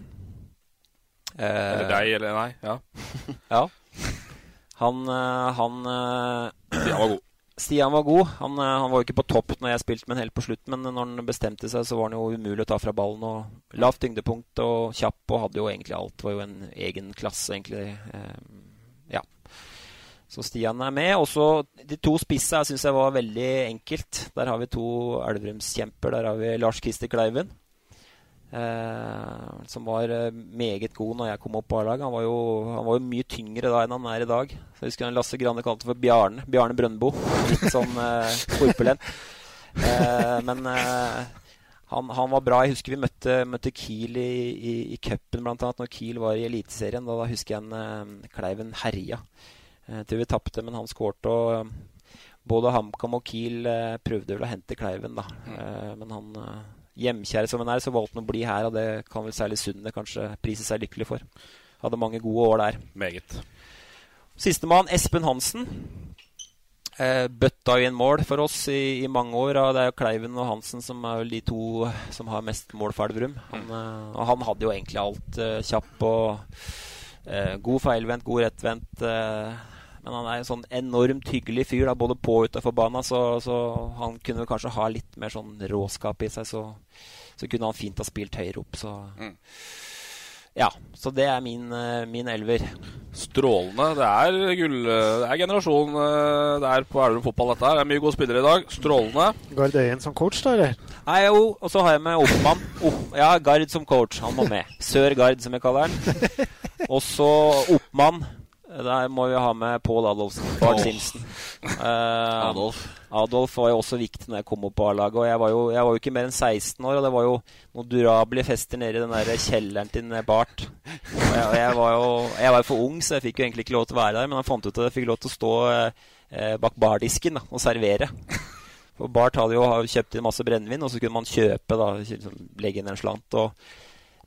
eller deg, eller nei. Ja. <laughs> ja. Han, eh, han Stian var god. Stian var god. Han, eh, han var jo ikke på topp når jeg spilte med han helt på slutten, men når han bestemte seg, så var han jo umulig å ta fra ballen. og Lavt tyngdepunkt og kjapp og hadde jo egentlig alt. Var jo en egen klasse, egentlig. Eh, ja. Så Stian er med. Også de to spissa syns jeg var veldig enkelt. Der har vi to Elverumskjemper. Der har vi Lars Krister Kleiven. Eh, som var eh, meget god når jeg kom opp på A-lag. Han, han, var jo mye tyngre da enn han er i dag. Så jeg husker Lasse Grane kalte for Bjarne. Bjarne Brøndbo. Litt sånn eh, korpulent. Eh, men eh, han, han, var bra. Jeg husker vi møtte, møtte Kiel i, i, i cupen, bl.a. når Kiel var i Eliteserien. Da, da, husker jeg en eh, Kleiven herja til vi tapte, men han skårte. og både HamKam og Kiel prøvde vel å hente Kleiven, da. Mm. men han hjemkjære som han er, så valgte han å bli her. Og det kan vel særlig Sundet kanskje prise seg lykkelig for. Hadde mange gode år der. Meget. Sistemann, Espen Hansen. Eh, bøtta inn mål for oss i, i, mange år. Og det er jo Kleiven og Hansen som er vel de to som har mest mål for Elverum. Han, mm. eh, og han hadde jo egentlig alt. Eh, kjapp og eh, god feilvendt, god rettvendt. Eh, men han er en sånn enormt hyggelig fyr, da, både på og utafor banen. Så, så, han kunne kanskje ha litt mer sånn råskap i seg. Så, så kunne han fint ha spilt høyere opp. Så mm. Ja, så det er min, eh, min, elver. Strålende. Det er gull Det er generasjon eh, det er på Elverum fotball, dette her. Det er mye gode spillere i dag. Strålende. Gard Øyen som coach, da, eller? Nei, jo. Og så har jeg med Oppmann. Oh, ja, Gard som coach. Han må med. Sør Gard, som jeg kaller han. <laughs> Og så Oppmann. Der må vi ha med Pål Adolfsen. Bart Simpson. Uh, <laughs> Adolf. Adolf var jo også viktig når jeg kom opp på A-laget. Og jeg var, jo, jeg var, jo, ikke mer enn 16 år, og det var jo noen durable fester nede i den der kjelleren til Bart. Og jeg, jeg, var jo jeg var for ung, så jeg fikk jo egentlig ikke lov til å være der. Men han fant ut at jeg fikk lov til å stå eh, bak bardisken da, og servere. For Bart hadde jo kjøpt inn masse brennevin, og så kunne man kjøpe, da, legge inn en slant. og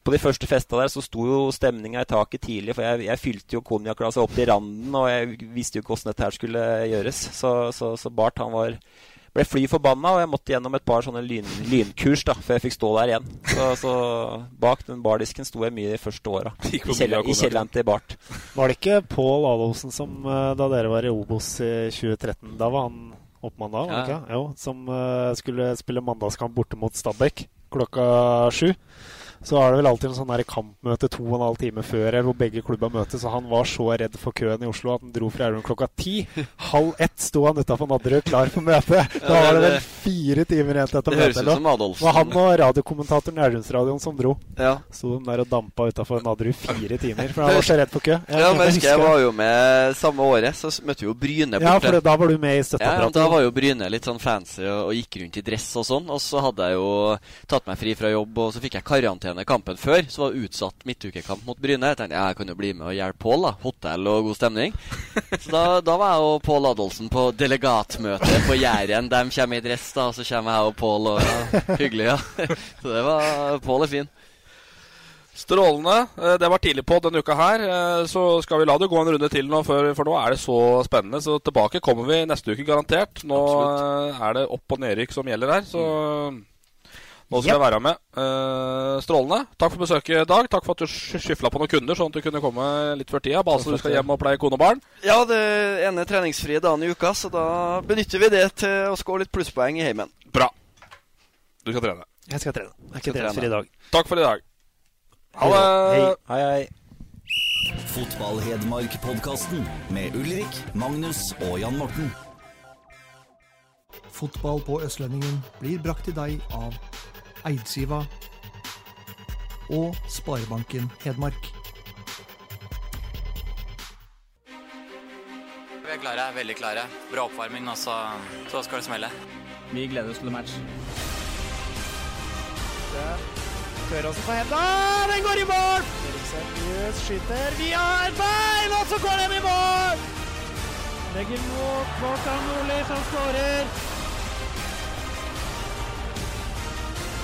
på de første festa der så sto jo stemninga i taket tidlig, for jeg, jeg fylte jo konjakkglasset opp til randen, og jeg visste jo ikke åssen dette her skulle gjøres. Så, så, så Bart han var, ble fly forbanna, og jeg måtte gjennom et par sånne lyn, lynkurs da, før jeg fikk stå der igjen. Så, så bak den bardisken sto jeg mye de første åra. <laughs> I, kjeller, kjelleren til Bart. Var det ikke Pål Adolfsen som, eh, da dere var i Obos i 2013, da var han oppmann da? Ja. Jo, som uh, skulle spille mandagskamp borte mot Stabæk klokka sju så er det vel alltid en sånn her kampmøte to og en halv time før hvor begge klubba møtes. Og han var så redd for køen i Oslo at han dro fra Elverum klokka ti. <laughs> Halv ett sto han utafor Nadderud klar for møte. Da var det vel fire timer igjen til dette møtet. Det var han og radiokommentatoren i Elverumsradioen som dro. Ja. Sto de der og dampa utafor Nadderud fire timer, for han <laughs> var så redd for kø. Jeg, ja, men jeg, jeg var jo med samme året, så møtte vi jo Bryne borte. Ja, for da var du med i støtteapparatet. Ja, da var jo Bryne litt sånn fancy og, og, gikk rundt i dress og sånn. Og så hadde jeg jo tatt meg fri fra jobb, og så fikk jeg karantene kampen før så var det utsatt midtukekamp mot Bryne. Jeg tenkte jeg kan jo bli med og hjelpe Pål. Hotell og god stemning. Så da, da var jeg og Pål Adolfsen på delegatmøte på Jæren. De kommer i dress, da, og så kommer jeg og Pål. Og, ja, hyggelig, ja. Så det var Pål er fin. Strålende. Eh, det var tidlig på denne uka her. Eh, så skal vi la det gå en runde til nå, for, for nå er det så spennende. Så tilbake kommer vi neste uke, garantert. Nå Absolutt. er det opp- og nedrykk som gjelder her. Så mm. Nå skal yep. jeg være med. Uh, strålende. Takk for besøket, Dag. Takk for at du skyfla på noen kunder, sånn at du kunne komme litt før tida. Base du skal hjem og pleie kone og barn. Ja, det ene treningsfrie dagen i uka, så da benytter vi det til å skåre litt plusspoeng i heimen. Bra. Du skal trene. Jeg skal trene. Jeg er ikke treningsfri i dag. Takk for i dag. Ha det. Hei, hei. hei. Fotball-Hedmark-podkasten med Ulrik, Magnus og Jan Morten. Fotball på Østlendingen blir brakt til deg av Eidsiva og Sparebanken Hedmark. Vi er klare. Veldig klare. Bra oppvarming, og så, så skal det smelle. Vi gleder oss til match. Tør også på henda. Den går i mål! Seriøs skyter via et bein, og så går den i mål! Legger mot Morten Nordli, som skårer.